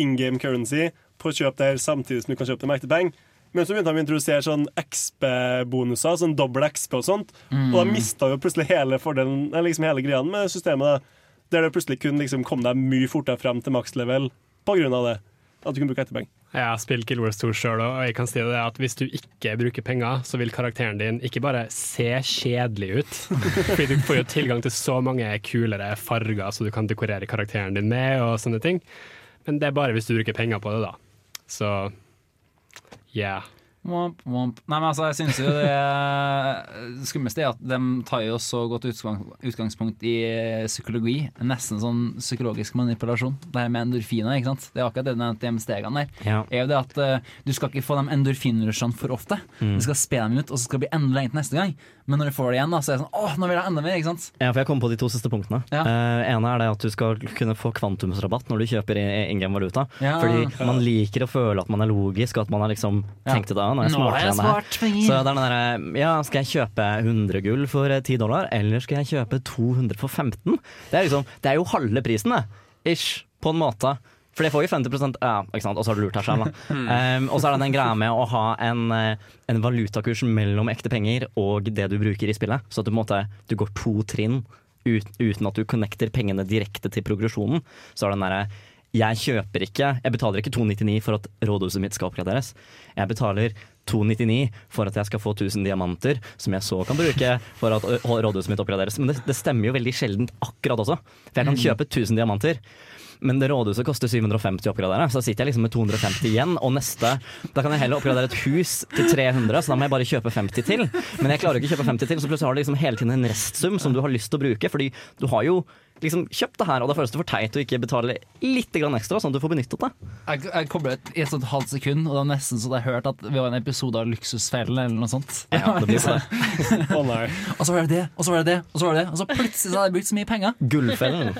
in game currency på å kjøpe det her samtidig som du kan kjøpe det med ekte penger. Men så begynte de å introdusere sånn XP-bonuser, sånn dobbel XP og sånt. Og da mista jo plutselig hele fordelen, eller liksom hele greia med systemet. da Der det plutselig kunne liksom komme deg mye fortere frem til makslevel av det. At du kunne bruke etterpeng. Jeg har spilt Guild Wars 2 sjøl, og jeg kan si det at hvis du ikke bruker penger, så vil karakteren din ikke bare se kjedelig ut, fordi du får jo tilgang til så mange kulere farger så du kan dekorere karakteren din med, og sånne ting. Men det er bare hvis du bruker penger på det, da. Så yeah. Womp, womp. Nei, men altså, jeg synes jo det skumleste er at de tar jo så godt utgangspunkt i psykologi. Nesten sånn psykologisk manipulasjon. Det her med endorfiner. ikke sant? Det er akkurat det de nevnte stegene der. Ja. er jo det at uh, Du skal ikke få de endorfinrushene for ofte. Du skal spe dem ut, og så skal det bli enda lenger til neste gang. Men når du får det igjen, da, så er det sånn åh, nå vil jeg enda mer. ikke sant? Ja, for jeg kom på de to siste punktene. Ja. Uh, ene er det at du skal kunne få kvantumsrabatt når du kjøper i- in game valuta. Ja. Fordi man liker å føle at man er logisk, og at man har liksom tenkt det av nå Nå er jeg enn smart, penger. Så det er den derre Ja, skal jeg kjøpe 100 gull for eh, 10 dollar, eller skal jeg kjøpe 200 for 15? Det er liksom Det er jo halve prisen, det. Ish. På en måte. For det får jo 50 Ja, ikke sant, og så har du lurt deg selv, da. Um, og så er det den greia med å ha en, eh, en valutakurs mellom ekte penger og det du bruker i spillet. Så at du måte Du går to trinn ut, uten at du connecter pengene direkte til progresjonen. Så er det den derre jeg kjøper ikke Jeg betaler ikke 299 for at rådhuset mitt skal oppgraderes. Jeg betaler 299 for at jeg skal få 1000 diamanter, som jeg så kan bruke for at rådhuset mitt oppgraderes. Men det, det stemmer jo veldig sjeldent akkurat også. For jeg kan kjøpe 1000 diamanter. Men det rådhuset koster 750 å oppgradere, så sitter jeg liksom med 250 igjen. Og neste, da kan jeg heller oppgradere et hus til 300, så da må jeg bare kjøpe 50 til. Men jeg klarer ikke å kjøpe 50 til, så plutselig har du liksom hele tiden en restsum som du har lyst til å bruke. Fordi du har jo liksom kjøp det her, og da føles det for teit å ikke betale litt grann ekstra, sånn at du får benyttet det. Jeg, jeg koblet i et sånt halvt sekund, og det var nesten så jeg hørte at vi var en episode av Luksusfellen eller noe sånt. Ja, det blir sånn. Og så var det det, og så var det det, og så var det det. Og så plutselig så hadde jeg brukt så mye penger. Gullfellen.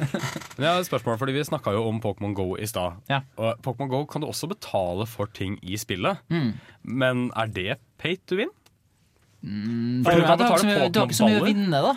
Men jeg har et spørsmål, fordi Vi snakka jo om Pokémon Go i stad. Ja. Og Pokémon Go kan du også betale for ting i spillet. Mm. Men er det pay to win? Mm, For du kan du, du har ikke så mye å vinne, da.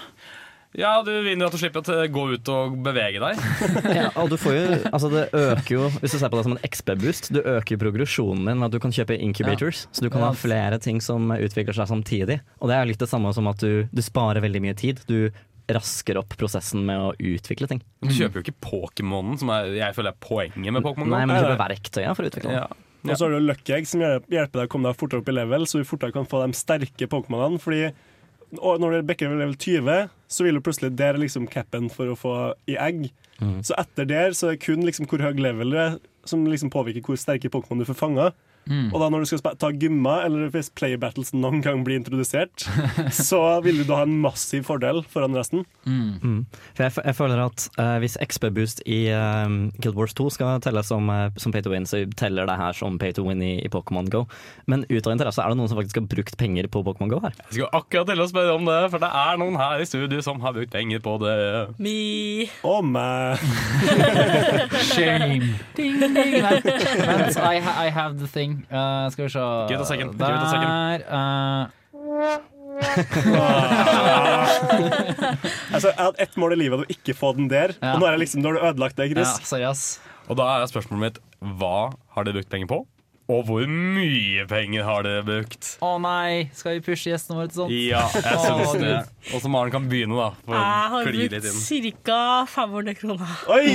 Ja, du vinner at du slipper å gå ut og bevege deg. Ja, og du får jo, altså det øker jo, hvis du ser på det som en XP-boost, du øker progresjonen din med at du kan kjøpe incubators. Så du kan ha flere ting som utvikler seg samtidig. Og det er litt det samme som at du, du sparer veldig mye tid. Du rasker opp prosessen med å utvikle ting. Du kjøper jo ikke Pokémonen, som er, jeg føler er poenget med Pokémon Nei, men du kjøper verktøyet for å utvikle den. Ja. Og så har du Lucky Egg, som hjelper deg å komme deg fortere opp i level, så du fortere kan få de sterke Pokémonene. Fordi og når du bekker level 20, så vil du plutselig der er liksom capen for å få i egg. Så etter der så er det kun liksom hvor høy level du er, som liksom påvirker hvor sterke Pokémon du får fanga. Og da når du skal ta gymma, eller hvis player Battles noen gang blir introdusert, så vil du da ha en massiv fordel foran resten. Mm. For jeg, f- jeg føler at uh, hvis XB Boost i uh, Guild Wars 2 skal telles som, uh, som pay to win, så teller det her som pay to win i, i Pokémon Go. Men ut av interesse, er det noen som faktisk har brukt penger på Pokémon Go her? Jeg skulle akkurat til å spørre om det, for det er noen her i studio som har brukt penger på det. Me. Å meg! Shame. Ding, ding. I, I have the thing. Uh, skal vi se Give it a second, give it a second. Der. Altså, jeg hadde ett mål i livet, å ikke få den der. Ja. Og nå er jeg liksom, nå har du ødelagt det, Uh, Chris. ja. Og da er spørsmålet mitt hva har dere brukt penger på? Og hvor mye penger har dere brukt? Å nei, skal vi pushe gjestene våre til sånt? Ja, jeg syns det. Og så Maren kan begynne, da. For Jeg har brukt ca. 500 kroner. Oi!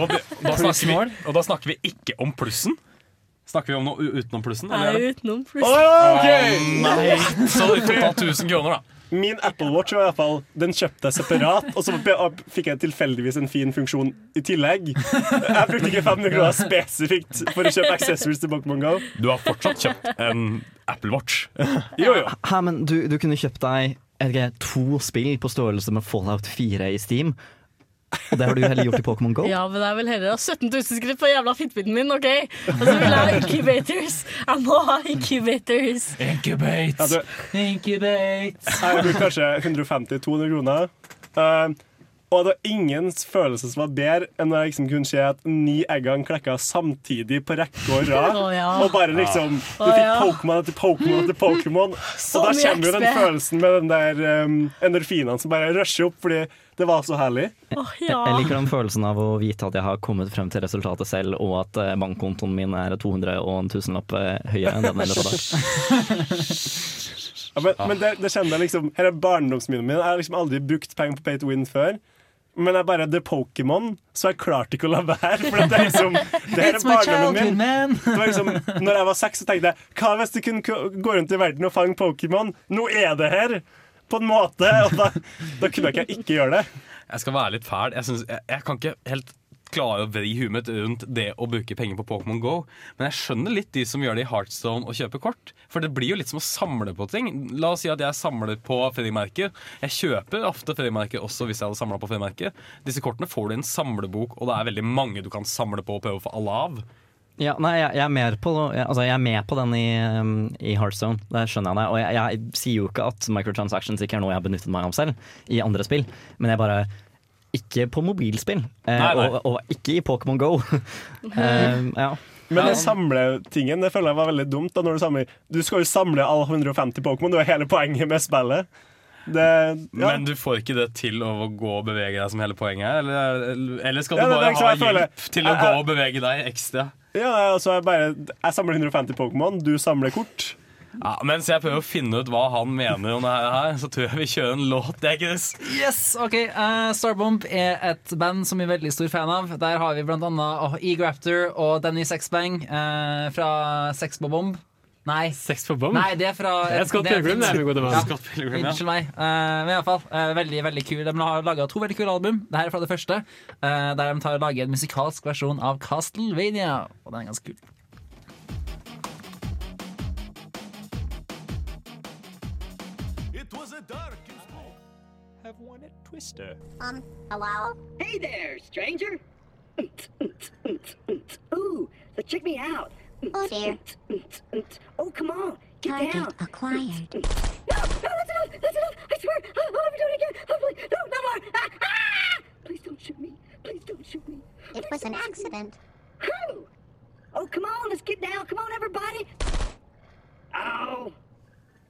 Og, det, da vi, og da snakker vi ikke om plussen. Snakker vi om noe utenom plussen? Eller? Nei, utenom pluss. OK! Nei, så du fikk ta 1000 kroner, da. Min Apple Watch var i hvert fall, den kjøpte jeg separat, og så fikk jeg tilfeldigvis en fin funksjon i tillegg. Jeg brukte ikke 500 kroner spesifikt for å kjøpe accessories til Pokémon Go. Du har fortsatt kjøpt en Apple Watch. Jo, jo. Hæ, men du, du kunne kjøpt deg ikke, to spill på størrelse med Fallout 4 i Steam. Og det har du heller gjort i Pokémon Go. Ja, men jeg vil heller ha 17 000 skritt på jævla fitbiten min, OK? Og så vil jeg ha incubators. Jeg må ha incubators. Incubate! Ja, du, Incubate! jeg brukte kanskje 150-200 kroner. Uh, og det var ingen følelse som var bedre enn når jeg liksom kunne se at ni eggene klekka samtidig på rekke og rad. Ja. Og bare liksom Du fikk ja. Pokémon etter Pokémon etter Pokémon. Og da kommer jo den følelsen med den der um, endorfinene som bare rusher opp fordi det var så herlig. Oh, ja. jeg liker den følelsen av å vite at jeg har kommet frem til resultatet selv, og at eh, bankkontoen min er 200 og en tusenlapp eh, høyere enn den ellers var. Ja, men men det, det kjenner jeg liksom Her er barndomsminnet mitt. Jeg har liksom aldri brukt penger på pay to win før. Men jeg bare The Pokémon, så jeg klarte ikke å la være. For det er liksom Det her er barndommen min. man! Det var liksom, når jeg var seks, så tenkte jeg Hva hvis du kunne gå rundt i verden og fange Pokémon? Nå er det her! På en måte. Og da, da kunne jeg ikke gjøre det. Jeg skal være litt fæl. Jeg, synes, jeg, jeg kan ikke helt klare å vri huet mitt rundt det å bruke penger på Pokémon Go. Men jeg skjønner litt de som gjør det i Heartstone og kjøper kort. For det blir jo litt som å samle på ting. La oss si at jeg samler på frimerker. Jeg kjøper ofte frimerker også hvis jeg hadde samla på frimerker. Disse kortene får du i en samlebok, og det er veldig mange du kan samle på og prøve å få alle av. Ja, nei, jeg, jeg, er mer på, altså, jeg er med på den i, um, i Heartstone, det skjønner jeg det. Og jeg, jeg sier jo ikke at microtransactions ikke er noe jeg har benyttet meg av selv i andre spill, men jeg bare ikke på mobilspill, eh, Nei, nei. Og, og ikke i Pokémon Go. eh, ja. Men den samletingen det føler jeg var veldig dumt. Da, når du, samler, du skal jo samle alle 150 Pokémon. Det er hele poenget med spillet. Det, ja. Men du får ikke det til å gå og bevege deg som hele poenget er? Eller, eller skal du Ja, bare ha hjelp til å Jeg- gå og bevege deg ekstra? ja, altså jeg, bare, jeg samler 150 Pokémon, du samler kort. Ja, mens jeg prøver å finne ut hva han mener om det her, så tror jeg vi kjører en låt. Det er ikke det. Yes, ok Uh, Starbomb er et band som vi er veldig stor fan av. Der har vi oh, Eg Raptor og Denny Sexbang uh, fra Sexbobomb. Nei. Sex på bom? Nei, det er fra Det er Scott Pilgrim, det, min gode mann. Ja. Scott Pilgrim, ja. Unnskyld meg. Uh, men iallfall, uh, veldig veldig kul. De har laga to veldig kule album. Det her er fra det første, uh, der de tar og lager en musikalsk versjon av Castlevania. Og den er ganske kul. It was a dark and small. Have one at Twister. Um, hello? Hey there, stranger. Ooh, so check me out. Oh dear. Oh, come on, get Target down. acquired. No, no, that's enough. That's enough. I swear, I'll never do it again. Oh, please, no, no more. Ah, ah! Please don't shoot me. Please don't shoot me. It was an accident. Who? Oh, come on, let's get down. Come on, everybody. Oh.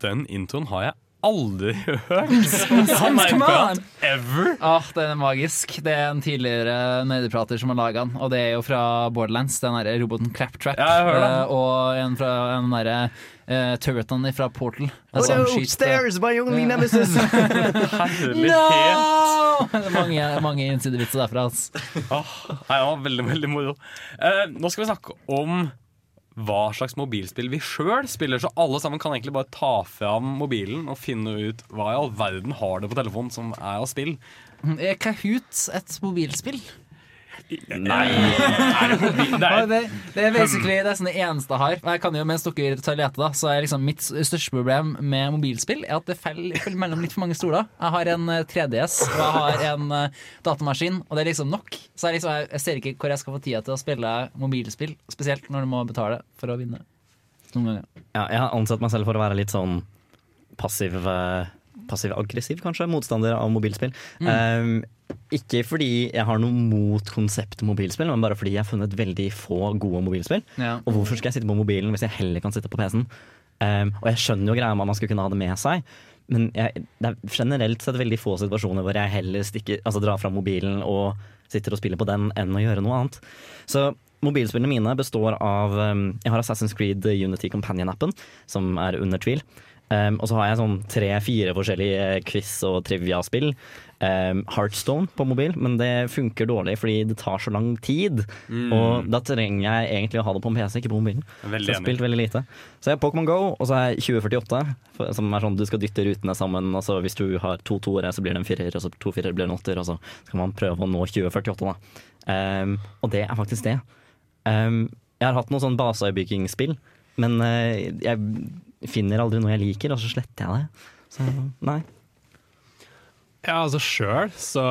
Den introen har jeg aldri hørt. On! Ever. Ah, den er magisk. Det er en tidligere nerdeprater som har laga den, og det er jo fra Borderlands, den derre roboten Claptrap. Ja. Eh, og en fra den derre uh, turreten fra Portal. Oh no, skyter- stairs, my only nemesis! No! Det mange, mange innsidevitser derfra. Altså. Oh, nei, det var veldig, veldig moro. Uh, nå skal vi snakke om hva slags mobilspill vi sjøl spiller. Så alle sammen kan egentlig bare ta fram mobilen og finne ut hva i all verden har det på telefonen som er av spill. Er Kahoot et mobilspill? Nei, det? Det er, er basically det, er sånn det eneste jeg har. Og jeg kan jo, mens dere tar lete, da, så er liksom mitt største problem med mobilspill Er at det faller mellom litt for mange stoler. Jeg har en eh, 3DS og jeg har en eh, datamaskin, og det er liksom nok. Så jeg, liksom, jeg, jeg ser ikke hvor jeg skal få tida til å spille mobilspill, spesielt når du må betale for å vinne. Noen ganger. Ja, jeg har ansett meg selv for å være litt sånn passiv eh, Passiv-aggressiv, kanskje, motstander av mobilspill. Um, ikke fordi jeg har noe mot konseptet mobilspill, men bare fordi jeg har funnet veldig få gode mobilspill. Ja. Og hvorfor skal jeg sitte på mobilen hvis jeg heller kan sitte på PC-en? Um, og jeg skjønner jo greia med at man skal kunne ha det med seg, men jeg, det er generelt sett veldig få situasjoner hvor jeg heller stikker, altså drar fram mobilen og sitter og spiller på den, enn å gjøre noe annet. Så mobilspillene mine består av um, Jeg har Assassin's Creed Unity Companion-appen, som er under tvil. Um, og så har jeg sånn tre-fire forskjellige quiz- og trivia-spill. Um, Heartstone på mobil, men det funker dårlig fordi det tar så lang tid. Mm. Og da trenger jeg egentlig å ha det på en PC, ikke på mobilen. Veldig så jeg har spilt veldig lite. Så jeg har Pokémon Go, og så har jeg 2048, som er sånn du skal dytte rutene sammen. Og så hvis du har to toere, så blir det en firer, og så to firer blir en åtter, og så skal man prøve å nå 2048, da. Um, og det er faktisk det. Jeg har hatt noen sånn baseoppbyggingsspill, men uh, jeg finner aldri noe jeg liker, og så sletter jeg det. Så nei. Ja, altså Sjøl så,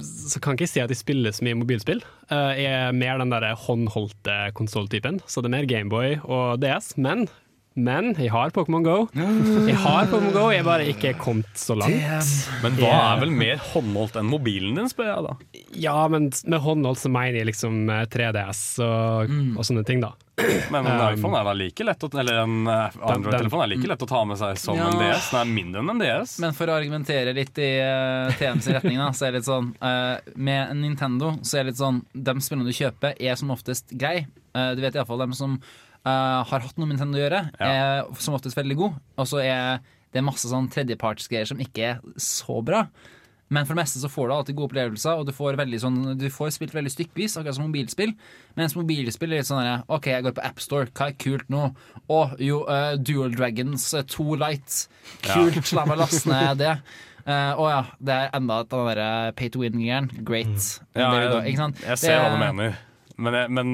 så kan jeg ikke si at jeg spiller så mye mobilspill. Eh, Jeg er mer den der håndholdte konsolltypen, så det er mer Gameboy og DS. Men, men jeg har Pokémon Go. Jeg har Pokémon Go, jeg er bare ikke kommet så langt. Men hva er vel mer håndholdt enn mobilen din, spør jeg da. Ja, men med håndholdt så mener jeg liksom eh, 3DS og, og sånne ting, da. Men en Um, iPhone er da like lett å, Eller en eh, Android-telefon er like lett å ta med seg som en DS. Den er mindre enn en DS. Men for å argumentere litt i uh, TMs retning, da, så er det litt sånn uh, Med en Nintendo så er det litt sånn De spillene du kjøper, er som oftest grei. Uh, du vet iallfall dem som eh, har hatt noe med Nintendo å gjøre, er som oftest veldig god. Og så er det masse sånn tredjepartsgreier som ikke er så bra. Men for det meste så får du alltid gode opplevelser, og du får, sånn, du får spilt veldig stykkevis, akkurat som mobilspill. Mens mobilspill er litt sånn der, OK, jeg går på AppStore, hva er kult nå? Å, jo, uh, Dual Dragons 2 Light. Kult, la meg laste ned det. Eh, Å ja, det er enda et av den derre pay to win-greien. Great. Ja, you go, jeg, jeg ser hva du mener. Men, men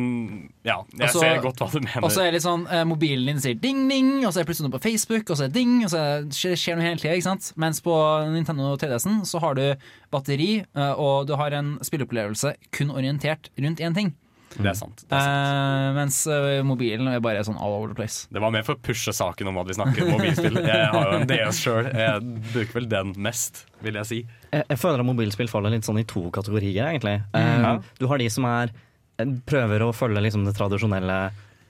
ja, jeg også, ser godt hva du mener. Og så er det litt sånn, eh, mobilen din sier ding, ding, og så er det plutselig noe på Facebook, og så er det ding, og så er det- skjer, skjer noe hele tida. ikke sant? Mens på Nintendo 3DS-en så har du batteri, eh, og du har en spilleopplevelse kun orientert rundt én ting. Det er sant. Eh, mens eh, mobilen er bare sånn all over the place. Det var mer for å pushe saken om at vi snakker mobilspill. Jeg har jo en DS sjøl. Jeg bruker vel den mest, vil jeg si. Jeg, jeg føler at mobilspill faller litt sånn i to kategorier, egentlig. Mm. Uh, Du har de som er prøver å følge liksom det tradisjonelle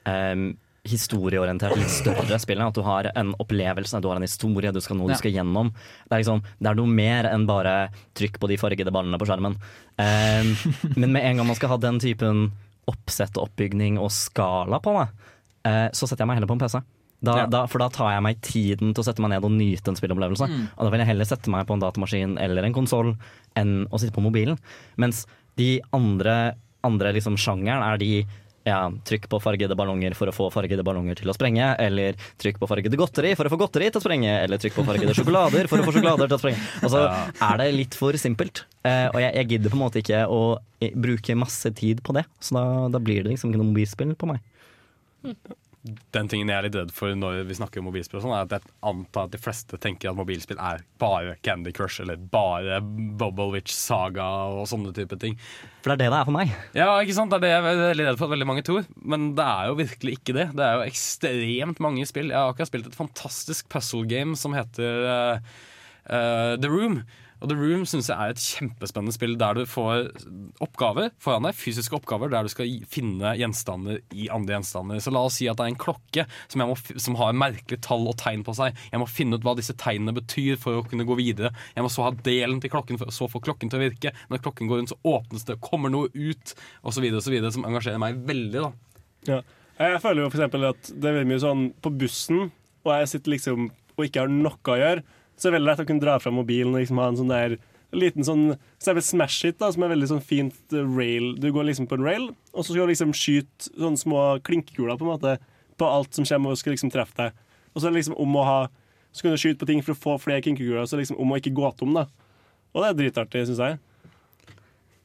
um, historieorientert, litt større spillet. At du har en opplevelse, du har en historie, du skal noe Ja. du skal gjennom. Det er, liksom, det er noe mer enn bare trykk på de fargede ballene på skjermen. Um, men med en gang man skal ha den typen oppsett og oppbygning og skala på det, uh, så setter jeg meg heller på en PC. Da, Ja. da, for da tar jeg meg tiden til å sette meg ned og nyte en spillopplevelse. Mm. Og da vil jeg heller sette meg på en datamaskin eller en konsoll enn å sitte på mobilen. Mens de andre, andre liksom sjangeren er de ja, trykk på fargede ballonger for å få fargede ballonger til å sprenge, eller trykk på fargede godteri for å få godteri til å sprenge, eller trykk på fargede sjokolader for å få sjokolader til å sprenge. Altså, er det litt for simpelt. Eh, og jeg, jeg gidder på en måte ikke å eh, bruke masse tid på det, så da, da blir det liksom ikke noe mobilspill på meg. Den tingen jeg er litt redd for når vi snakker om mobilspill, og sånn, er at jeg antar at de fleste tenker at mobilspill er bare Candy Crush eller bare Bubble Witch Saga og sånne type ting. For det er det det er for meg. Ja, ikke sant? Det er det jeg er veldig redd for at veldig mange tror. Men det er jo virkelig ikke det. Det er jo ekstremt mange spill. Jeg har akkurat spilt et fantastisk puzzle game som heter uh, uh, The Room. Og The Room synes jeg er et kjempespennende spill der du får oppgaver foran deg, fysiske oppgaver der du skal finne gjenstander i andre gjenstander. Så la oss si at det er en klokke som, må, som har merkelige tall og tegn på seg. Jeg må finne ut hva disse tegnene betyr for å kunne gå videre. Jeg må så ha delen til klokken for så få klokken til å virke. Når klokken går rundt, så åpnes det, kommer noe ut, osv., osv., som engasjerer meg veldig. da. Ja. Jeg føler jo eksempel at det er veldig mye sånn på bussen, og jeg sitter liksom og ikke har noe å gjøre, så det er veldig lett å kunne dra fra mobilen og liksom ha en sånn der liten sånn For eksempel Smash Hit, da, som er veldig sånn fint eh, rail. Du går liksom på en rail, og så skal du liksom skyte sånne små klinkekuler på en måte på alt som kommer og skal liksom treffe deg. Og så er det liksom om å ha Så kan du skyte på ting for å få flere klinkekuler, så liksom om å ikke gå tom, da. Og det er dritartig, syns jeg.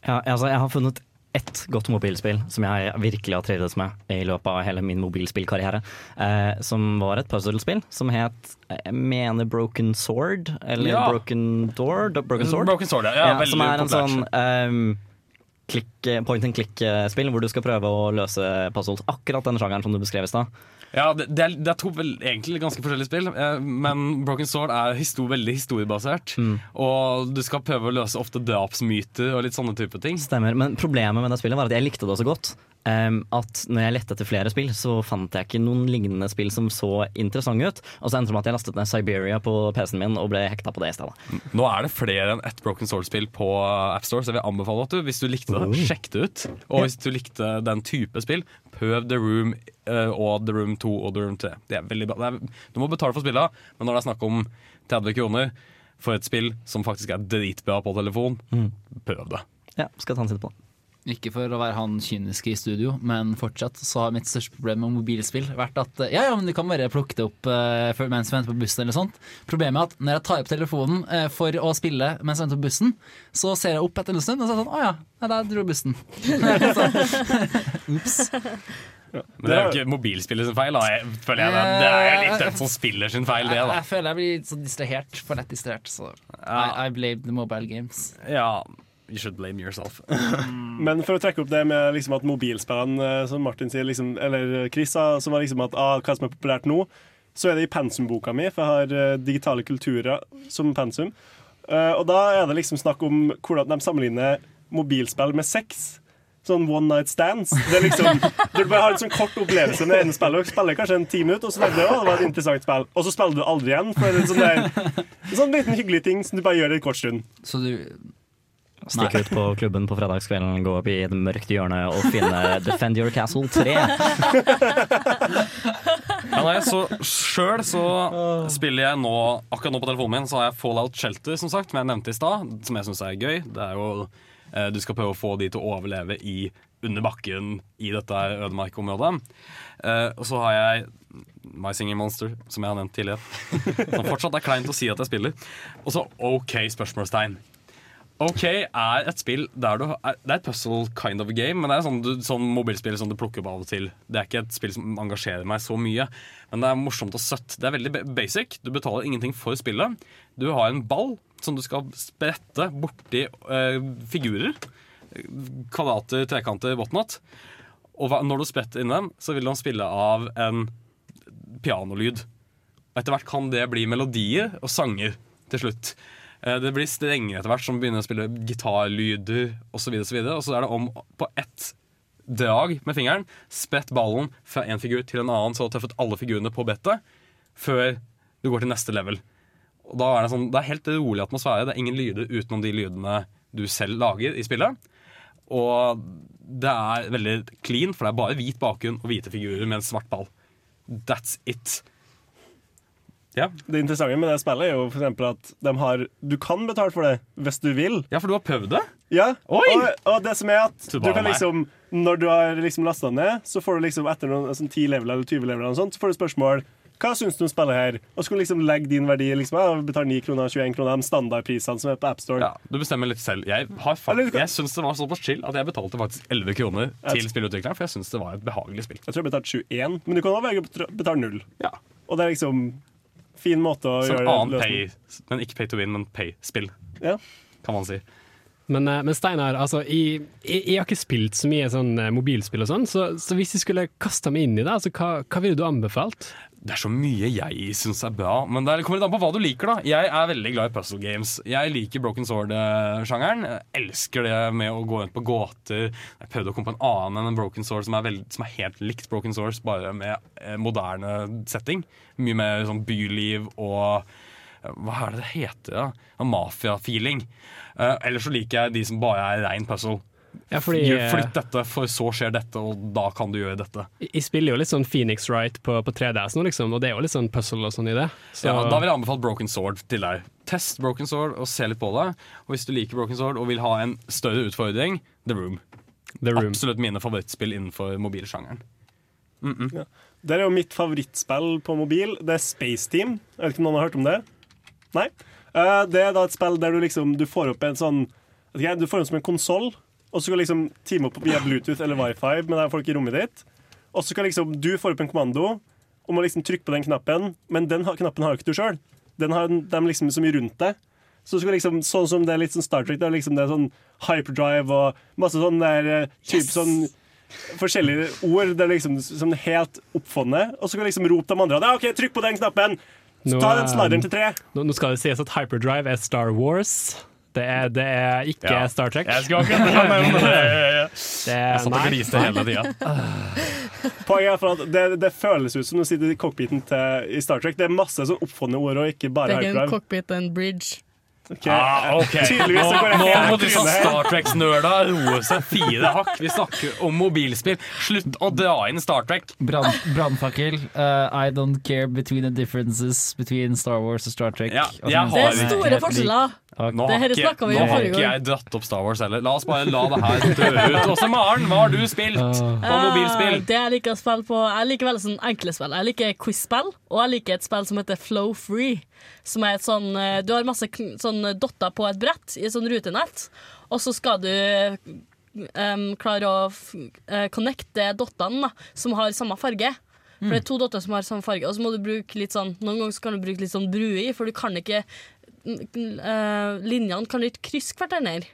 Ja, altså, jeg har funnet ett godt mobilspill som jeg virkelig har trivdes med i løpet av hele min mobilspillkarriere. Eh, som var et puzzlespill som het jeg mener Broken Sword, eller Ja. Broken Door? Broken Sword? Broken Sword, ja. Ja, ja som er en sånn um, klikk, point and click-spill hvor du skal prøve å løse puzzles. Akkurat den sjangeren som du beskrev i stad. Ja, det, det, er, det er to vel, egentlig ganske forskjellige spill, eh, men Broken Sword er histor veldig historiebasert. Og du skal prøve å løse ofte drapsmyter og litt sånne type ting. Stemmer, men problemet med det spillet var at jeg likte det så godt. Ehm, at når jeg lette etter flere spill, så fant jeg ikke noen lignende spill som så interessante ut. Og så endte det med at jeg lastet ned Siberia på PC-en min og ble hekta på det i stedet. Nå er det flere enn ett Broken Sword-spill på AppStore, så jeg vil anbefale at du, hvis du likte det, Oh. sjekk det ut. Og hvis du likte den type spill, prøv The Room uh, og The Room 2 og The Room 3. Det er veldig bra. Det er, du må betale for spillet, men når det er snakk om 30 kroner for et spill som faktisk er dritbra på telefon, prøv det. Ja, skal ta en sitt på det. Ikke for å være han kyniske i studio, men fortsatt så har mitt største problem med mobilspill vært at eh, ja, ja, men du kan bare plukke det opp uh, mens du venter på bussen eller sånt. Problemet er at når jeg tar opp telefonen uh, for å spille mens jeg venter på bussen, så ser jeg opp etter en stund og så er det sånn å ja, ja der dro bussen. Ops. Men det er jo ikke mobilspillet sin feil, da. Jeg, føler jeg. Det, det er jo litt den som spiller sin feil, det, Jeg, da. jeg føler jeg blir så distrahert, for lett distrahert, så I, I blame the mobile games. Ja, you should blame yourself. Men for å trekke opp det med liksom at mobilspillene, eh, som Martin sier, liksom, eller Chris sa, som var liksom at ah, hva som er populært nå, så er det i pensumboka mi, for jeg har eh, digitale kulturer som pensum. Uh, og da er det liksom snakk om hvordan de sammenligner mobilspill med sex. Sånn one night stands. Det er liksom, du bare har en sånn kort opplevelse med det ene spillet, og spiller kanskje en ti minutter, og så tenker du å, det var et interessant spill. Og så spiller du aldri igjen. For en sånn, der, en sånn liten hyggelig ting som du bare gjør i en kort stund. Så du Stikke ut på klubben på fredagskvelden, gå opp i det mørke hjørnet og finne Defend Your Castle 3. Ja, nei, så Sjøl så spiller jeg nå Akkurat nå på telefonen min Så har jeg Fallout Shelter, som sagt, som jeg nevnte i stad. Som jeg syns er gøy. Det er jo eh, Du skal prøve å få de til å overleve i under bakken i dette ødemarkområdet. Eh, og så har jeg My Singing Monster, som jeg har nevnt tidligere. Som fortsatt er kleint å si at jeg spiller. Og så OK, spørsmålstegn. OK er et spill der du er, Det er et puzzle kind of game, men det er sånn, sånn mobilspill som du plukker opp av og til. Det er ikke et spill som engasjerer meg så mye, men det er morsomt og søtt. Det er veldig basic. Du betaler ingenting for spillet. Du har en ball som du skal sprette borti eh, figurer. Kvadrater, trekanter, whatnot. Og når du spretter inn dem, så vil han spille av en pianolyd. Og etter hvert kan det bli melodier og sanger til slutt. Eh, Det blir strenger etter hvert som begynner å spille gitarlyder osv. Og, så videre, og så er det om på ett drag med fingeren spett ballen fra en figur til en annen, så du har truffet alle figurene på bettet, før du går til neste level. Og da er det, sånn, det er helt rolig atmosfære. Det er ingen lyder utenom de lydene du selv lager i spillet. Og det er veldig clean, for det er bare hvit bakgrunn og hvite figurer med en svart ball. That's it. Det interessante med det spillet er jo for at de har, du kan betale for det hvis du vil. Ja, for du har prøvd det? Ja! Og, og det som er at du kan liksom Når du har liksom lasta ned, så får du liksom etter noen sånn 10 leveler eller 20 leveler sånt, så får du spørsmål hva syns du om spillet her? Og du liksom legge din verdi liksom, ja, Betal 9 kroner, 21 kroner, de standardprisene som er på AppStore. Ja, du bestemmer litt selv. Jeg, har jeg syns det var såpass chill at jeg betalte faktisk 11 kroner til spillutvikleren, for jeg syns det var et behagelig spill. Jeg tror jeg betalte 21, men du kan også velge å betale null. Og det er liksom fin måte å Som gjøre det annen pay, men ikke pay to win, men pay-spill, Ja. kan man si. Men, eh, men Steinar, altså, jeg, jeg, jeg har ikke spilt så mye sånn eh, mobilspill og sånn, så, så hvis jeg skulle kasta meg inn i det, altså, hva, hva ville du anbefalt? Det er så mye jeg syns er bra, men det kommer litt an på hva du liker. da Jeg er veldig glad i puzzle games. Jeg liker Broken Sword-sjangeren. Elsker det med å gå rundt på gåter. Jeg prøvde å komme på en annen enn en Broken Sword som er, veld, som er helt likt Broken Swords, bare med eh, moderne setting. Mye mer sånn byliv og eh, Hva er det det heter? da? Mafia-feeling. Uh, Eller så liker jeg de som bare er rein puzzle. Ja, fordi- Flytt dette, for så skjer dette, og da kan du gjøre dette. Jeg spiller jo litt sånn Phoenix Wright på, på 3DS nå, liksom, og det er jo litt sånn puzzle og sånn i det. Så, Ja, da vil jeg anbefale Broken Sword til deg. Test Broken Sword og se litt på det. Og hvis du liker Broken Sword og vil ha en større utfordring, The Room. The Room. Absolutt mine favorittspill innenfor mobilsjangeren. Mm -mm. Ja. Det er jo mitt favorittspill på mobil. Det er Space Team. Jeg vet ikke om noen har hørt om det? Nei? Eh, det er da et spill der du liksom Du får opp en sånn Du får opp som en konsoll, og så skal du liksom teame opp via Bluetooth eller Wifi med folk i rommet ditt. Og så skal liksom du få opp en kommando og må liksom trykke på den knappen, men den knappen har jo ikke du sjøl. Den har de liksom så mye rundt deg. Så skal liksom, sånn som det er litt sånn Star Trek, det er liksom det er sånn hyperdrive og masse sånn der type yes! sånn forskjellige ord det er liksom som er helt oppfunnet. Og så skal du liksom rope de andre ja, OK, trykk på den knappen! Så Nå, ta den eh, slideren til tre. Nå, nå skal det sies at Hyperdrive er Star Wars. Det er, det er ikke Ja. Star Trek. Jeg skal akkurat nevne det. Det er- Jeg satt og gliste hele tida. Poenget er for at det, det føles ut som du sitter i cockpiten til, i Star Trek. Det er masse sånn oppfunne ord, og ikke Det er ikke en hyperdrive. cockpit en bridge. Okay. Ah, ok. Tydeligvis så går det Nå, må disse. Star Trek-nerda roe seg fire hakk. Vi snakker om mobilspill. Slutt å dra inn Star Trek. Brann- Brannfakkel. uh, I don't care between the differences between Star Wars og Star Trek. Ja, Det er store forskjeller. Nå har, ikke, nå har ikke jeg dratt opp Star Wars heller. La oss bare la det her dø ut. Åse Maren, hva har du spilt på mobilspill? Uh, det jeg liker å spille på Jeg liker veldig sånn enkle spill. Jeg liker quiz-spill, og jeg liker et spill som heter Flow Free. Som er et sånn eh, Du har masse sånn dotter på et brett i et sånn rutenett, og så skal du um, klare å f- eh, connecte dottene da, som har samme farge. For det er to dotter som har samme farge, og så må du bruke litt sånn Noen ganger så kan du bruke litt sånn brue i, for du kan ikke Linjene kan ikke krysse hverandre.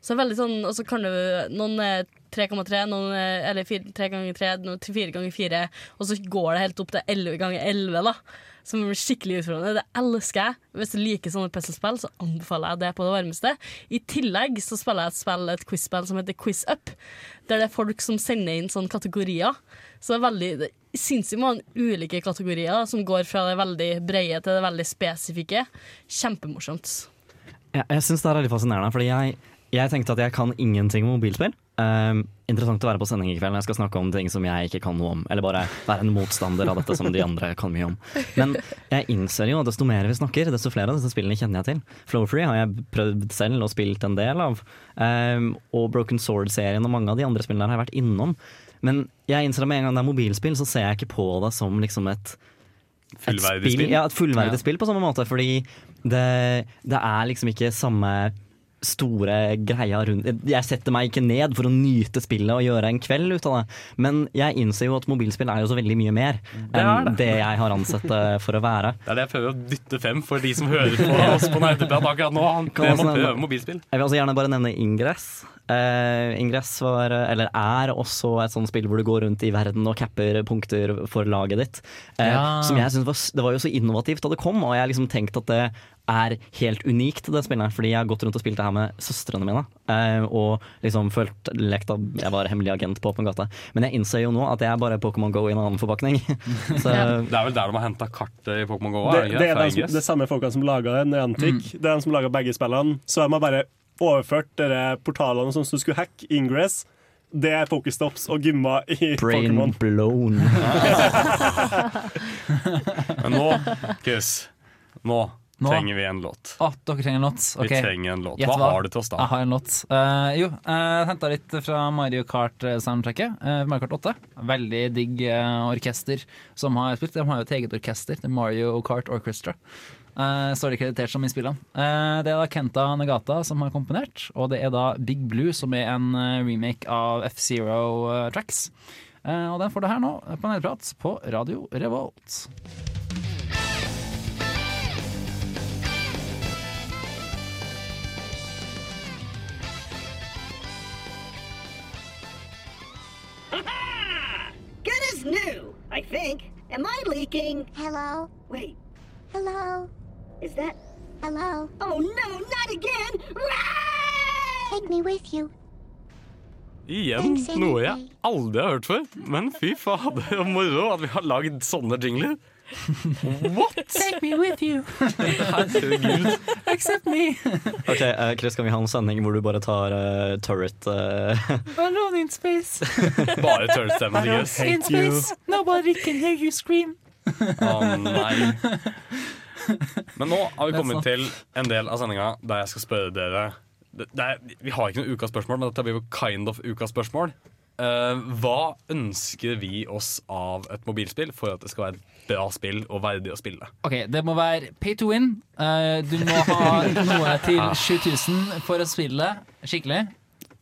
Så det er veldig sånn, og så kan du Noen er 3,3, noen er eller 3 ganger 3, noen er 4 ganger 4, og så går det helt opp til 11 ganger 11, da. Som er skikkelig utfordrende. Det elsker jeg. Hvis du liker sånne puslespill, så anbefaler jeg det på det varmeste. I tillegg så spiller jeg et spill, et quiz-spill som heter Quiz Up, der det er folk som sender inn sånne kategorier. Så det er veldig sinnssykt mange ulike kategorier som går fra det veldig brede til det veldig spesifikke. Kjempemorsomt. Jeg, jeg syns det er veldig fascinerende, fordi jeg, jeg tenkte at jeg kan ingenting om mobilspill. Um, interessant å være på sending i kveld når jeg skal snakke om ting som jeg ikke kan noe om. Eller bare være en motstander av dette som de andre kan mye om. Men jeg innser jo at desto mer vi snakker, desto flere av disse spillene kjenner jeg til. Flowfree har jeg prøvd selv og spilt en del av. Um, og Broken Sword-serien og mange av de andre spillene der har jeg vært innom. Men jeg innser at med en gang det er mobilspill, så ser jeg ikke på det som liksom et Fullverdig spill? Ja, et fullverdig Ja. spill på samme måte, fordi det, det er liksom ikke samme store greia rundt Jeg setter meg ikke ned for å nyte spillet og gjøre en kveld ut av det, men jeg innser jo at mobilspill er jo så veldig mye mer Det er enn det. det jeg har ansett det for å være. Det er det jeg prøver å dytte frem for de som hører på oss på Nerdeprat akkurat nå. Han Kan det også prøver nevne- mobilspill. Jeg vil også gjerne bare nevne Ingress. Eh, Ingress var, eller er også et sånt spill hvor du går rundt i verden og capper punkter for laget ditt. Uh, Ja. Som jeg synes var, Det var jo så innovativt da det kom, og jeg har liksom tenkt at det er helt unikt, det spillet. Fordi jeg har gått rundt og spilt det her med søstrene mine. Uh, og liksom følt lekt at jeg var hemmelig agent på åpen gate. Men jeg innser jo nå at jeg er bare Pokémon Go i en annen forpakning. så Det er vel der de har henta kartet i Pokémon GO? Det, er det det er de som, det samme folkene som laga det, Mm. Det er de som laga begge spillene. Så de har bare overført dere portalene som du skulle hacke Ingress, det er Pokestops og gymma i Brain Pokémon. blown. Men nå, Chris, nå, Nå? trenger vi en låt. Å, dere trenger en låt? Vi trenger en låt. Hva, Hva har du til oss da? Jeg har en låt. Uh, jo, jeg henta litt fra Mario Kart-soundtracket. Uh, Mario Kart 8. Veldig digg uh, orkester som har spilt. De har jo et eget orkester, Mario Kart Orchestra. Uh, står det kreditert som i spillene. Eh, det er da Kenta Nagata som har komponert, og det er da Big Blue, som er en eh, remake av F-Zero eh, Tracks. Eh, og den får du her nå, på Nerdprat, på Radio Revolt. Good as new, I think. Am I leaking? Hello? Wait, Hello? Is that? Hello? Oh no, not again! Take me with you. Igjen noe jeg aldri har hørt før. Men fy fader, moro at vi har lagd sånne jingler. What?! Take me with you. Herregud. Accept me. Ok, eh, Chris, kan vi ha en sending hvor du bare tar uh, turret uh... Alone in space. Bare turret tørrstemmen, Chris. In space. Nobody can hear you scream. Å nei. Men nå har vi kommet til en del av sendinga der jeg skal spørre dere det, det er, Vi har ikke noe ukas spørsmål, men dette blir jo kind of ukas spørsmål. Uh, hva ønsker vi oss av et mobilspill for at det skal være et bra spill og verdig å spille? Ok, Det må være pay to win. Uh, du må ha noe til 7000 for å spille skikkelig.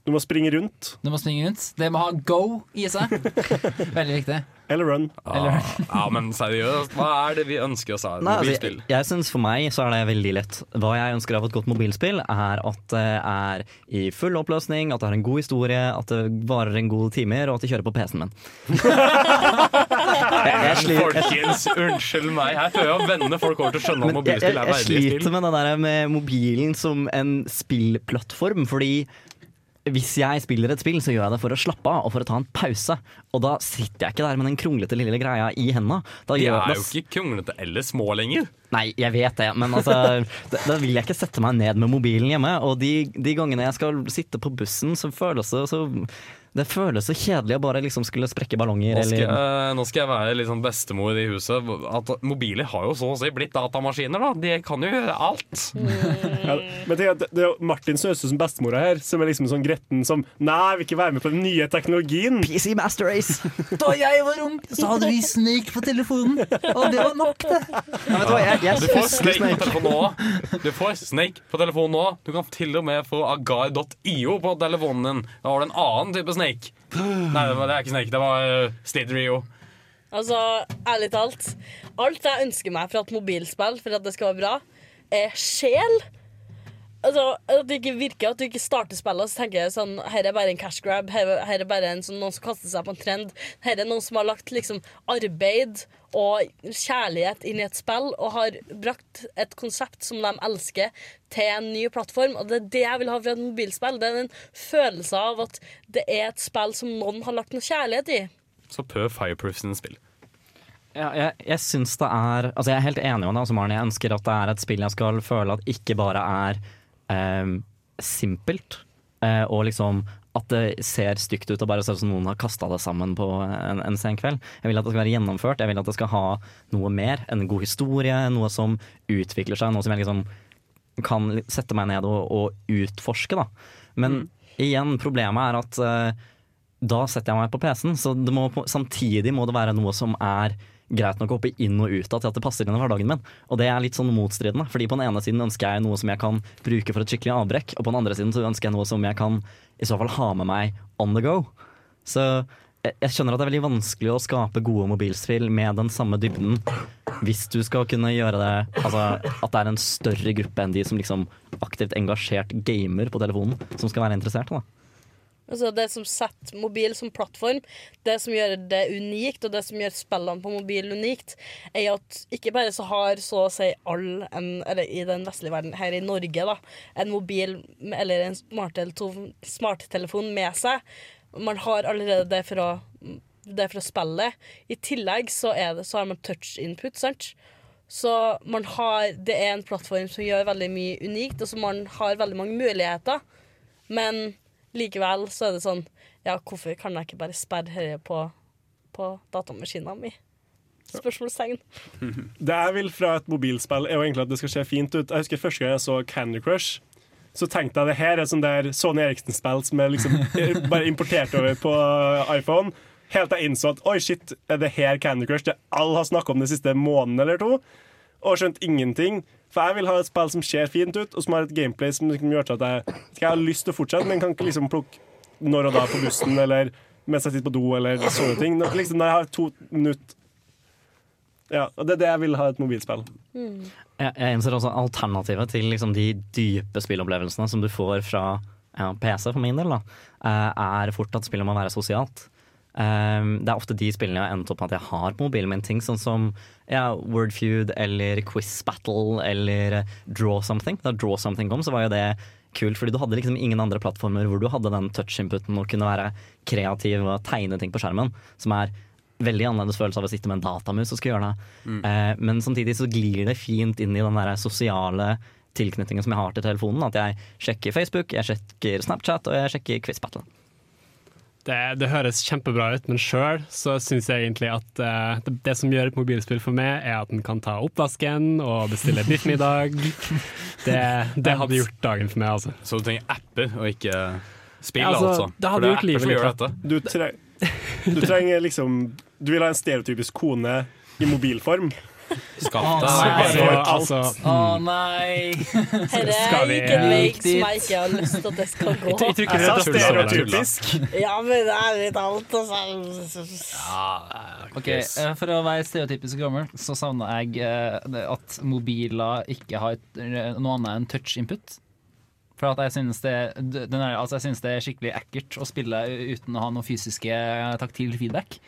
Du må springe rundt. Du må springe rundt. Det må ha go i seg. Veldig viktig. Eller run. Eller- Ah, ja, men seriøst, hva er det vi ønsker oss av et Nei, altså, mobilspill? jeg, jeg synes For meg så er det veldig lett. Hva jeg ønsker av et godt mobilspill, er at det er i full oppløsning, at det har en god historie, at det varer en god timer, og at det kjører på PC-en min. jeg, jeg, sliter- Folkens, unnskyld meg. Her prøver jeg å vende folk over til å skjønne at mobilspill er veldig spill. jeg sliter med det der med mobilen som en spillplattform, fordi hvis jeg spiller et spill, så gjør jeg det for å slappe av og for å ta en pause. Og da sitter jeg ikke der med den kronglete lille greia i henda. Da De er jo ikke kronglete eller små lenger. Nei, jeg vet det, men altså da, da vil jeg ikke sette meg ned med mobilen hjemme. Og de, de gangene jeg skal sitte på bussen, så føles det så Det føles så kjedelig å bare liksom skulle sprekke ballonger Nå skal, eller jeg, nå skal jeg være litt sånn bestemor i huset. At mobiler har jo så å si blitt datamaskiner, da. De kan jo gjøre alt. Ja, men det, at det er jo Martin som høres ut som bestemora her, som er liksom sånn gretten som Nei, vil ikke være med på den nye teknologien. PC Master Race. Da jeg var ung, så hadde vi Snake på telefonen. Og det var nok, det. Ja, vet du hva, jeg, jeg Du får Snake, Snake på telefonen nå. Du får Snake på telefonen nå. Du kan til og med få agar.io på telefonen din. Da har du en annen type Snake. Nei, det det er ikke Snake. Det var uh, Rio Altså, ærlig talt. Alt jeg ønsker meg fra et mobilspill for at det skal være bra, er sjel. Altså, At det ikke virker at du ikke starter spillet og så tenker jeg sånn Her er bare en cash grab. Her, her er bare en, sånn, noen som kaster seg på en trend. Her er noen som har lagt liksom arbeid og kjærlighet inn i et spill og har brakt et konsept som de elsker, til en ny plattform. Og det er det jeg vil ha fra et mobilspill. Det er en følelse av at det er et spill som noen har lagt noe kjærlighet i. Så pøv Fireproof sine spill. Ja, jeg, jeg syns det er Altså jeg er helt enig med deg, altså, Maren. Jeg ønsker at det er et spill jeg skal føle at ikke bare er eh, simpelt, eh, og liksom at det ser stygt ut og bare ser ut som noen har kasta det sammen på en, en sen kveld. Jeg vil at det skal være gjennomført, jeg vil at det skal ha noe mer. En god historie, noe som utvikler seg, noe som jeg liksom kan sette meg ned og, og utforske. Da. Men igjen, problemet er at eh, da setter jeg meg på PC-en, så må, samtidig må det være noe som er greit nok å hoppe inn og ut av til at det passer inn i hverdagen min. Og det er litt sånn motstridende, fordi på den ene siden ønsker jeg noe som jeg kan bruke for et skikkelig avbrekk, og på den andre siden så ønsker jeg noe som jeg kan i så fall ha med meg on the go. Så jeg, skjønner at det er veldig vanskelig å skape gode mobilspill med den samme dybden hvis du skal kunne gjøre det Altså at det er en større gruppe enn de som liksom aktivt engasjert gamer på telefonen, som skal være interessert. da. Altså Det som setter mobil som plattform, det som gjør det unikt, og det som gjør spillene på mobil unikt, er at ikke bare så har så å si alle en, eller i den vestlige verden, her i Norge, da, en mobil eller en smarttelefon smart med seg. Man har allerede det for å, det fra spillet. spille. I tillegg så, det, så har man touch input, sant? Så man har, det er en plattform som gjør veldig mye unikt, og som man har veldig mange muligheter. Men likevel så er det sånn ja, hvorfor kan jeg ikke bare sperre dette på, på datamaskinen min? Spørsmålstegn. Det jeg vil fra et mobilspill, er jo egentlig at det skal se fint ut. Jeg husker første gang jeg så Candy Crush. Så tenkte jeg det her er sånn der Sony Eriksen-spill som er liksom eh, bare importert over på iPhone. Helt til jeg innså at oi, shit, er det her Candy Crush det alle har snakka om de siste måneden eller to? Og skjønt ingenting. For jeg vil ha et spill som ser fint ut, og som har et gameplay som liksom gjør til at jeg, jeg har lyst til å fortsette, men kan ikke liksom plukke når og da på bussen eller mens jeg sitter på do eller sånne ting. Når, liksom, når jeg har to minutter Ja, og det er det jeg vil ha et mobilspill. Jeg, jeg innser også alternativet til liksom de dype spillopplevelsene som du får fra ja, PC, for min del, da, eh, er fort at spillet må være sosialt. Um, det er ofte de spillene jeg har endt opp med at jeg har på mobilen min. Ting sånn som ja, Wordfeud eller Quiz Battle eller Draw Something. Da Draw Something kom, så var jo det kult, fordi du hadde liksom ingen andre plattformer hvor du hadde den touch-inputen og kunne være kreativ og tegne ting på skjermen, som er veldig annerledes følelse av å sitte med en datamus og skulle gjøre det. Mm. Uh, men samtidig så glir det fint inn i den der sosiale tilknytningen som jeg har til telefonen. At jeg sjekker Facebook, jeg sjekker Snapchat og jeg sjekker Quiz Battle. Det, det høres kjempebra ut, men sjøl så syns jeg egentlig at uh, det, det som gjør et mobilspill for meg, er at en kan ta oppvasken og bestille biffmiddag. Det, det hadde gjort dagen for meg, altså. Så du trenger apper og ikke spill, Ja, altså, altså? det hadde For det er gjort apper livet som gjør dette. Du, treng, du trenger liksom Du vil ha en stereotypisk kone i mobilform. Skaff deg nei. iPhone. Altså, Å nei! Dette Skal er en vei som jeg ikke har lyst til at det skal gå. jeg tror ikke Jeg det sa er stereotypisk. Ja, men det er litt alt, altså. Ok, eh, For å være stereotypisk gammel, så savner jeg eh, at mobiler ikke har eh, noe annet enn touch input. For at jeg synes det, er, altså jeg synes det er skikkelig ekkelt å spille uten å ha noe fysiske taktil feedback.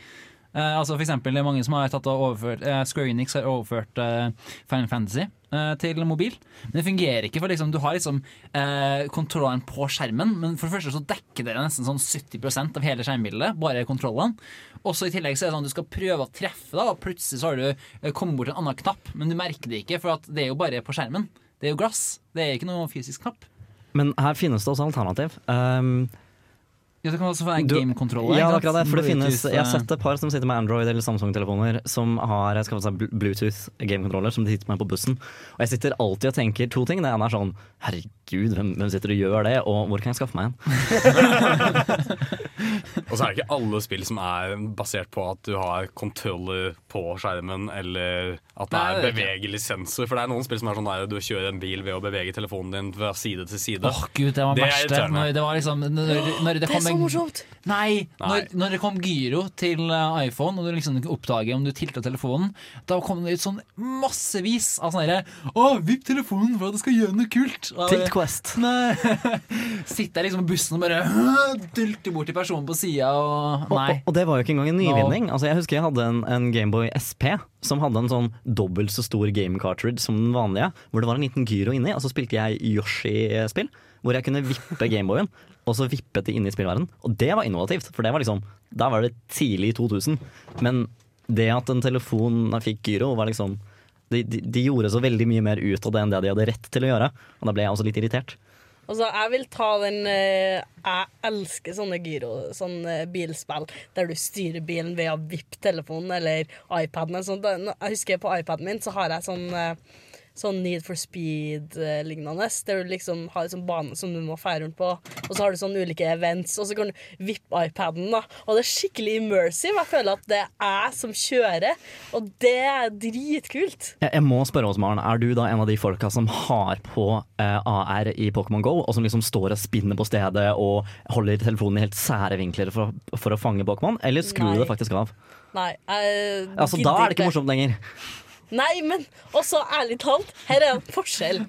Eh, altså for eksempel, det er mange som har tatt og overført eh, Square Enix har overført eh, Final Fantasy eh, til mobil. Men det fungerer ikke, for liksom, du har liksom eh, kontrolleren på skjermen. Men for det første så dekker dere nesten sånn 70% av hele skjermbildet, bare kontrollene. Også i tillegg så er det sånn at du skal prøve å treffe, da, og plutselig så har du eh, kommet bort en annen knapp, men du merker det ikke, for det er jo bare på skjermen. Det er jo glass. Det er ikke noe fysisk knapp. Men her finnes det også alternativ. Um, Ja, det kan også være en Du- game-kontroller. Ja, akkurat det. For det finnes, jeg har eh, sett et par som sitter med Android eller Samsung-telefoner som har skaffet seg Bluetooth game-controller som de sitter med på bussen. Og jeg sitter alltid og tenker to ting. Det ene er sånn Herregud, hvem, hvem sitter og gjør det? Og hvor kan jeg skaffe meg en? Og så er det ikke alle spill som er basert på at du har controller på skjermen, eller at det er bevegelig sensor. For det er noen spill som er sånn der du kjører en bil ved å bevege telefonen din fra side til side. Åh gud, det var Det er verste. Når det var liksom når, når det kom så morsomt! Nei. Når, når det kom gyro til eh, iPhone, og du liksom ikke oppdager om du tilta telefonen, da kom det ut sånn massevis av sånne derre Å, vipp telefonen for at du skal gjøre noe kult! Tilt Quest. Nei. Sitter jeg liksom på bussen og bare dulter bort til personen på sida og Og, Nei. og, og det var jo ikke engang en nyvinning. Altså, jeg husker jeg hadde en, en Gameboy SP som hadde en sånn dobbelt så stor game cartridge som den vanlige, hvor det var en liten gyro inni, og så spilte jeg Yoshi-spill, hvor jeg kunne vippe Gameboyen, og så vippet det inn i spillverden. Og det var innovativt, for det var liksom Da var det tidlig i 2000. Men det at en telefon fikk gyro, var liksom de, de, de gjorde så veldig mye mer ut av det enn det de hadde rett til å gjøre. Og da ble jeg også litt irritert. Altså, jeg vil ta den eh, Jeg elsker sånne gyro, sånne bilspill der du styrer bilen ved å vippe telefonen eller iPaden. Jeg husker på iPaden min så har jeg sånn, eh, sånn Need for Speed-lignende. Der du liksom har en sånn bane som du må fære rundt på, og så har du sånne ulike events, og så kan du vippe iPaden. da Og det er skikkelig immersive. Jeg føler at det er jeg som kjører, og det er dritkult. Jeg, jeg må spørre oss, Maren, er du da en av de folka som har på eh, AR i Pokémon GO, og som liksom står og spinner på stedet og holder telefonen i helt sære vinkler for, for å fange Pokémon, eller skrur du det faktisk av? Nei, jeg Altså, Da er det ikke morsomt lenger. Nei, men også ærlig talt, her er en forskjell.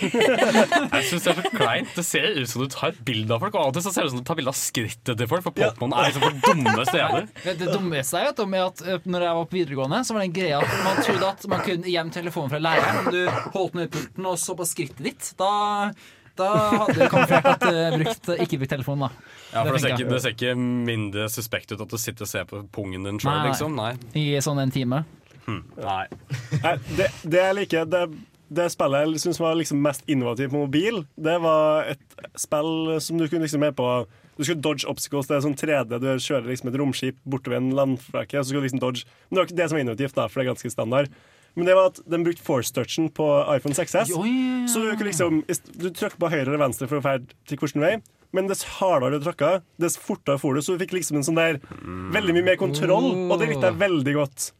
Jeg synes det er så kleint. Det ser ut som du tar bilde av folk, og av og til så ser det ut som du tar bilde av skrittet til folk, for Pokémon er liksom for dumme steder. Det, det dummeste jeg vet om er at eh, når jeg var på videregående, så var det en greie at man trodde at man kunne gjemme telefonen fra læreren om du holdt den i pulten og så på skrittet ditt. Da, da hadde du kamuflert at du brukt, ikke brukt telefonen, da. Ja, for det ser, ikke, det ser ikke mindre suspekt ut at du sitter og ser på pungen din sjøl, liksom. Nei. I sånn en time. Hm. Nei. Nei, det, det jeg liker, det det spillet jeg syns var liksom mest innovativt på mobil, det var et spill som du kunne liksom med på Du skulle dodge obstacles. Det er sånn 3D. Du kjører liksom et romskip bortover en landflake. Og så skal du liksom dodge Men det var ikke det som var innovativt, da, for det er ganske standard. Men det var at den brukte force-touchen på iPhone 6S. Jo, ja, Så du kunne liksom Du trykker på høyre eller venstre for å ferde til hvilken vei. Men dess hardere du tråkka, dess fortere for du. Så du fikk liksom en sånn der veldig mye mer kontroll, og det likte jeg veldig godt.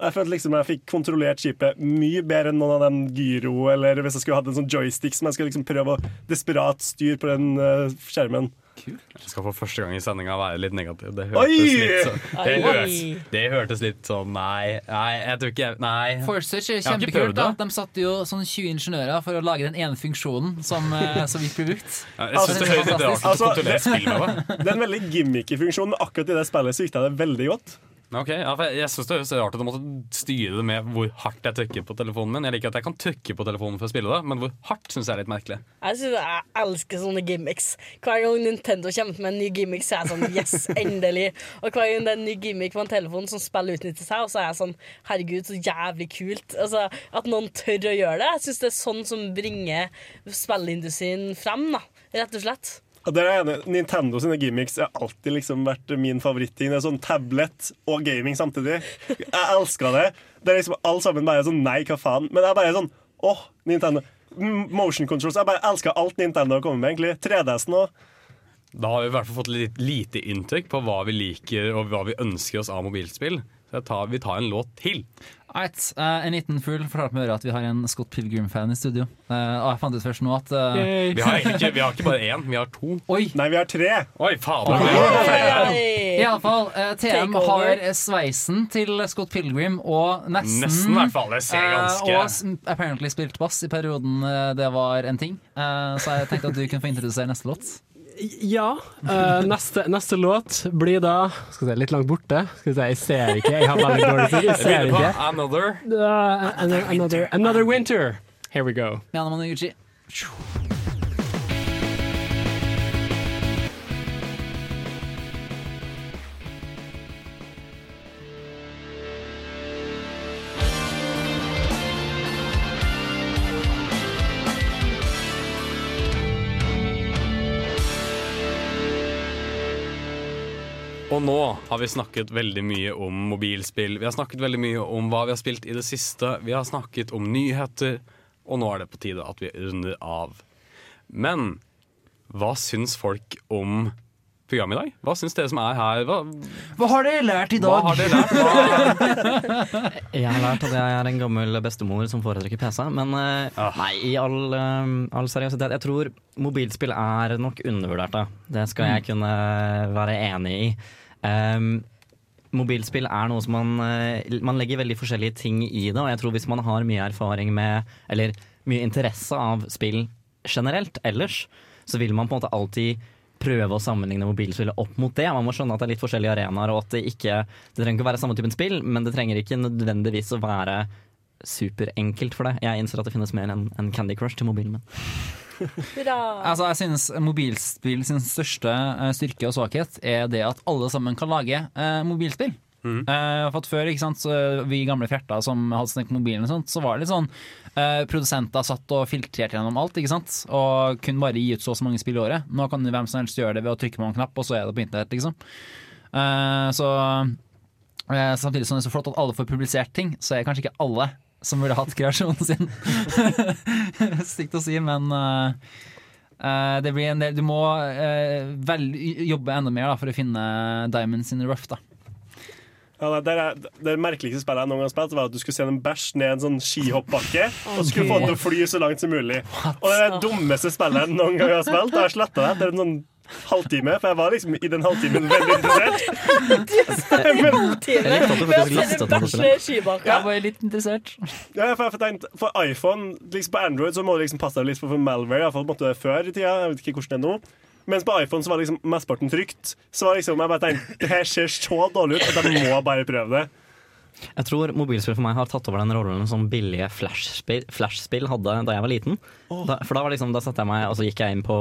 Jeg følte liksom jeg fikk kontrollert skipet mye bedre enn noen av den gyro, eller hvis jeg skulle hatt en sånn joystick som jeg skulle liksom prøve å desperat styre på den uh, skjermen. Jeg skal for første gang i sendinga være litt negativ. Det hørtes litt sånn det, hørtes, det hørtes litt sånn Nei, nei jeg tror ikke Nei. Forsearch er Jeg kjempekult. da. De satte jo sånn 20 ingeniører for å lage den ene funksjonen som som så vidt brukt. Ja, jeg synes det høres litt rart ut å kontrollere det, spill med det. det er en veldig gimmicky funksjon, men akkurat i det spillet så gikk det veldig godt. Ok, ja, for Jeg, jeg synes det høres rart ut å måtte styre det med hvor hardt jeg trykker på telefonen min. Jeg liker at jeg kan trykke på telefonen for å spille det, men hvor hardt syns jeg er litt merkelig. Jeg, synes, jeg elsker sånne gimmicks. Hver gang Nintendo kommer med en ny gimmick, så er jeg sånn yes, endelig. Og hver gang det er en ny gimmick på en telefon som spillet utnytter seg, og så er jeg sånn herregud, så jævlig kult. Altså, At noen tør å gjøre det. Jeg syns det er sånn som bringer spillindustrien frem, da. Rett og slett. Det er enig. Nintendo sine gimmicks har alltid liksom vært min favoritting. Det er sånn tablet og gaming samtidig. Jeg elsker det. Det er liksom Alle sammen bare sånn Nei, hva faen? Men jeg bare sånn Åh, Nintendo. Motion controls. Jeg bare elsker alt Nintendo har kommet med, egentlig. 3DS-en òg. Da har vi i hvert fall fått litt lite inntrykk på hva vi liker og hva vi ønsker oss av mobilspill. Så tar, vi tar en låt til. Right, Uh, en liten fugl fortalte meg at vi har en Scott Pilgrim-fan i studio. Uh, og jeg fant ut først nå at uh... Vi har, ikke, vi har ikke bare én, vi har to. Oi. Nei, vi har tre. Oi, fader. Iallfall, uh, TM har eh, sveisen til Scott Pilgrim og nesten Nesten, i hvert fall. Det ser eh, ganske- Og apparently spilt bass i perioden eh, det var en ting. Eh, så jeg tenkte at du kunne få introdusere neste låt. Ja. Uh, neste, neste låt blir da Skal vi se, litt langt borte. Skal vi se, Jeg ser ikke. Jeg har veldig dårlig tid. Jeg ser ikke. Another. Uh, another, another, another winter. Here we go. Miyano Maniguchi. Nå har vi snakket veldig mye om mobilspill. Vi har snakket veldig mye om hva vi har spilt i det siste. Vi har snakket om nyheter, og nå er det på tide at vi runder av. Men hva syns folk om programmet i dag? Hva syns dere som er her? Hva, Hva har dere lært i dag? hva har dere lært? Hva, Jeg har lært at jeg er en gammel bestemor som foretrekker PC. Men eh, Ah. nei, i all, eh, all seriøsitet, jeg tror mobilspill er nok undervurdert. Da. Det skal jeg kunne være enig i. Um, mobilspill er noe som man, eh, man legger veldig forskjellige ting i det, og jeg tror hvis man har mye erfaring med, eller mye interesse av spill generelt ellers, så vil man på en måte alltid prøve å sammenligne mobilspillet opp mot det. Man må skjønne at det er litt forskjellige arenaer, og at det ikke Det trenger ikke å være samme typen spill, men det trenger ikke nødvendigvis å være superenkelt for det. Jeg innser at det finnes mer enn Candy Crush til mobilen min. Hurra! Altså, jeg synes mobilspill sin største eh, styrke og svakhet er det at alle sammen kan lage eh, mobilspill. Eh, for at før, ikke sant, så vi gamle fjerter som hadde snakket mobilen, og sånt, så var det litt sånn uh, Produsenter satt og filtrerte gjennom alt ikke sant? og kunne bare gi ut så og så mange spill i året. Nå kan hvem som helst gjøre det ved å trykke på en knapp, og så er det på internett. liksom. Uh, så eh, Samtidig som det er så flott at alle får publisert ting, så er kanskje ikke alle som burde hatt kreasjonen sin. Stygt å si, men eh, eh, det blir en del, du må uh, vel, jobbe enda mer da, for å finne diamonds in the rough. da Ja, det, er, det merkeligste spillet jeg noen gang har spilt, var at du skulle sende en bæsj ned en sånn skihoppbakke, og skulle få den til å fly så langt som mulig. Og det er det dummeste spillet jeg noen gang har spilt. det er sletta det etter en sånn halvtime, for jeg var liksom i den halvtimen veldig interessert. Halvtime Jeg var litt interessert. Ja, for, jeg tenkt, for iPhone, liksom på Android, så må du liksom passe deg litt for, for malware. iallfall måtte det før i tida. Jeg vet ikke hvordan det er nå. Mens på iPhone så var liksom mesteparten trygt. Så var liksom, jeg bare tenkte det her ser så dårlig ut at jeg må bare prøve det. Jeg tror mobilspill for meg har tatt over den rollen som billige flashspill, flashspill hadde da jeg var liten. Da, for da, var liksom, da satte jeg meg, og så gikk jeg inn på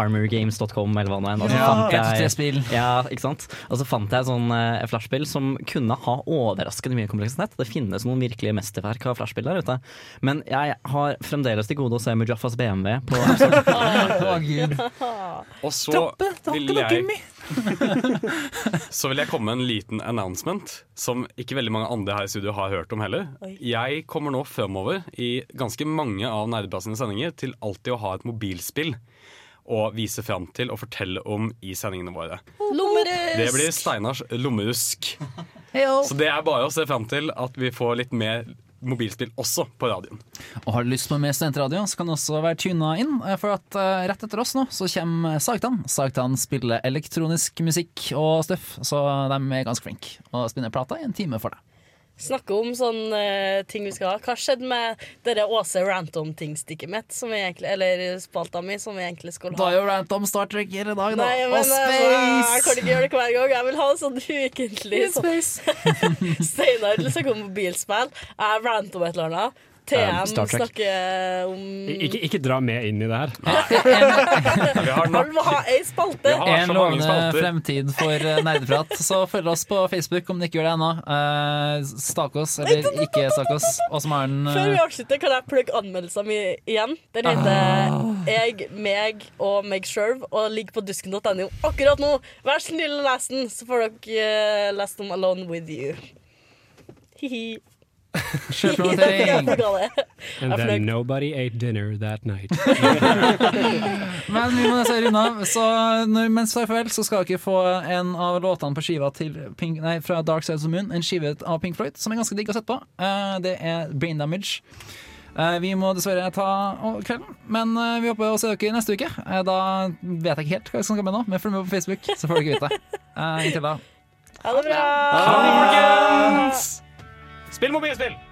armorgames.com eller hva det er. Og så Ja, fant jeg, 1-2-3-spill. ja, ikke sant? Og så fant jeg sånn eh, flashspill som kunne ha overraskende mye kompleksitet. Det finnes noen virkelige mesterverk av flashspill der ute. Men jeg har fremdeles til gode å se Mujaffas BMW på Å, Gud. Og så vil jeg Så vil jeg komme med en liten announcement som ikke veldig mange andre her i studio har hørt om heller. Oi. Jeg kommer nå fremover i ganske mange av Nerdeplassens sendinger til alltid å ha et mobilspill å vise fram til og fortelle om i sendingene våre. Lommerusk! Det blir Steinars lommerusk. Heyo. Så det er bare å se fram til at vi får litt mer mobilspill også på radioen. Og har du lyst på mer studentradio, så kan du også være tuna inn. eh, For at eh, rett etter oss nå, så kommer Sagtan. Sagtan spiller elektronisk musikk og stuff, så de er ganske flinke. Og spinner plata i en time for deg. Snakke om sånne uh, ting vi skal ha. Hva skjedde med dere Åse Rantom-ting-stikket mitt, som egentlig, eller spalta mi, som vi egentlig skulle Da er jo Rantom Star Trek hele dag, da. Nei, men og Space! jeg kan ikke gjøre det hver gang. Jeg vil ha sånn ukentlig sånn. Steinar snakker om mobilspill. Jeg ranter om et eller annet. TM Star Trek. snakker om Ikke, ikke dra med inn i det her. Vi har Han vil ha ei spalte! En lovende fremtid for eh, nerdeprat. Så følg oss på Facebook om du ikke gjør det ennå. Uh, stak oss, eller ikke stak oss. Og som er den Før vi eh, avslutter, kan jeg plugge anmeldelsen min igjen. Den heter Jeg, meg og meg sjøl og ligger på dusken.no akkurat nå. Vær snill og les den, så får dere uh, lest om Alone with you. Hi-hi. Sjølpromotering. promotering. And then nobody ate dinner that night. Men vi må nesten runde av. Så når, mens vi tar farvel, så skal dere få en av låtene på skiva til Pink, nei, fra Dark Side of the Moon. En skive av Pink Floyd som er ganske digg å sette på. Uh, det er Brain Damage. Eh, vi må dessverre ta kvelden, men eh, vi håper å se dere neste uke. Eh, da vet jeg ikke helt hva som skal med nå, men følg med på Facebook, så får dere vite det. Eh, inntil da. Ha det bra! Ha det, folkens! Spill mobilspill!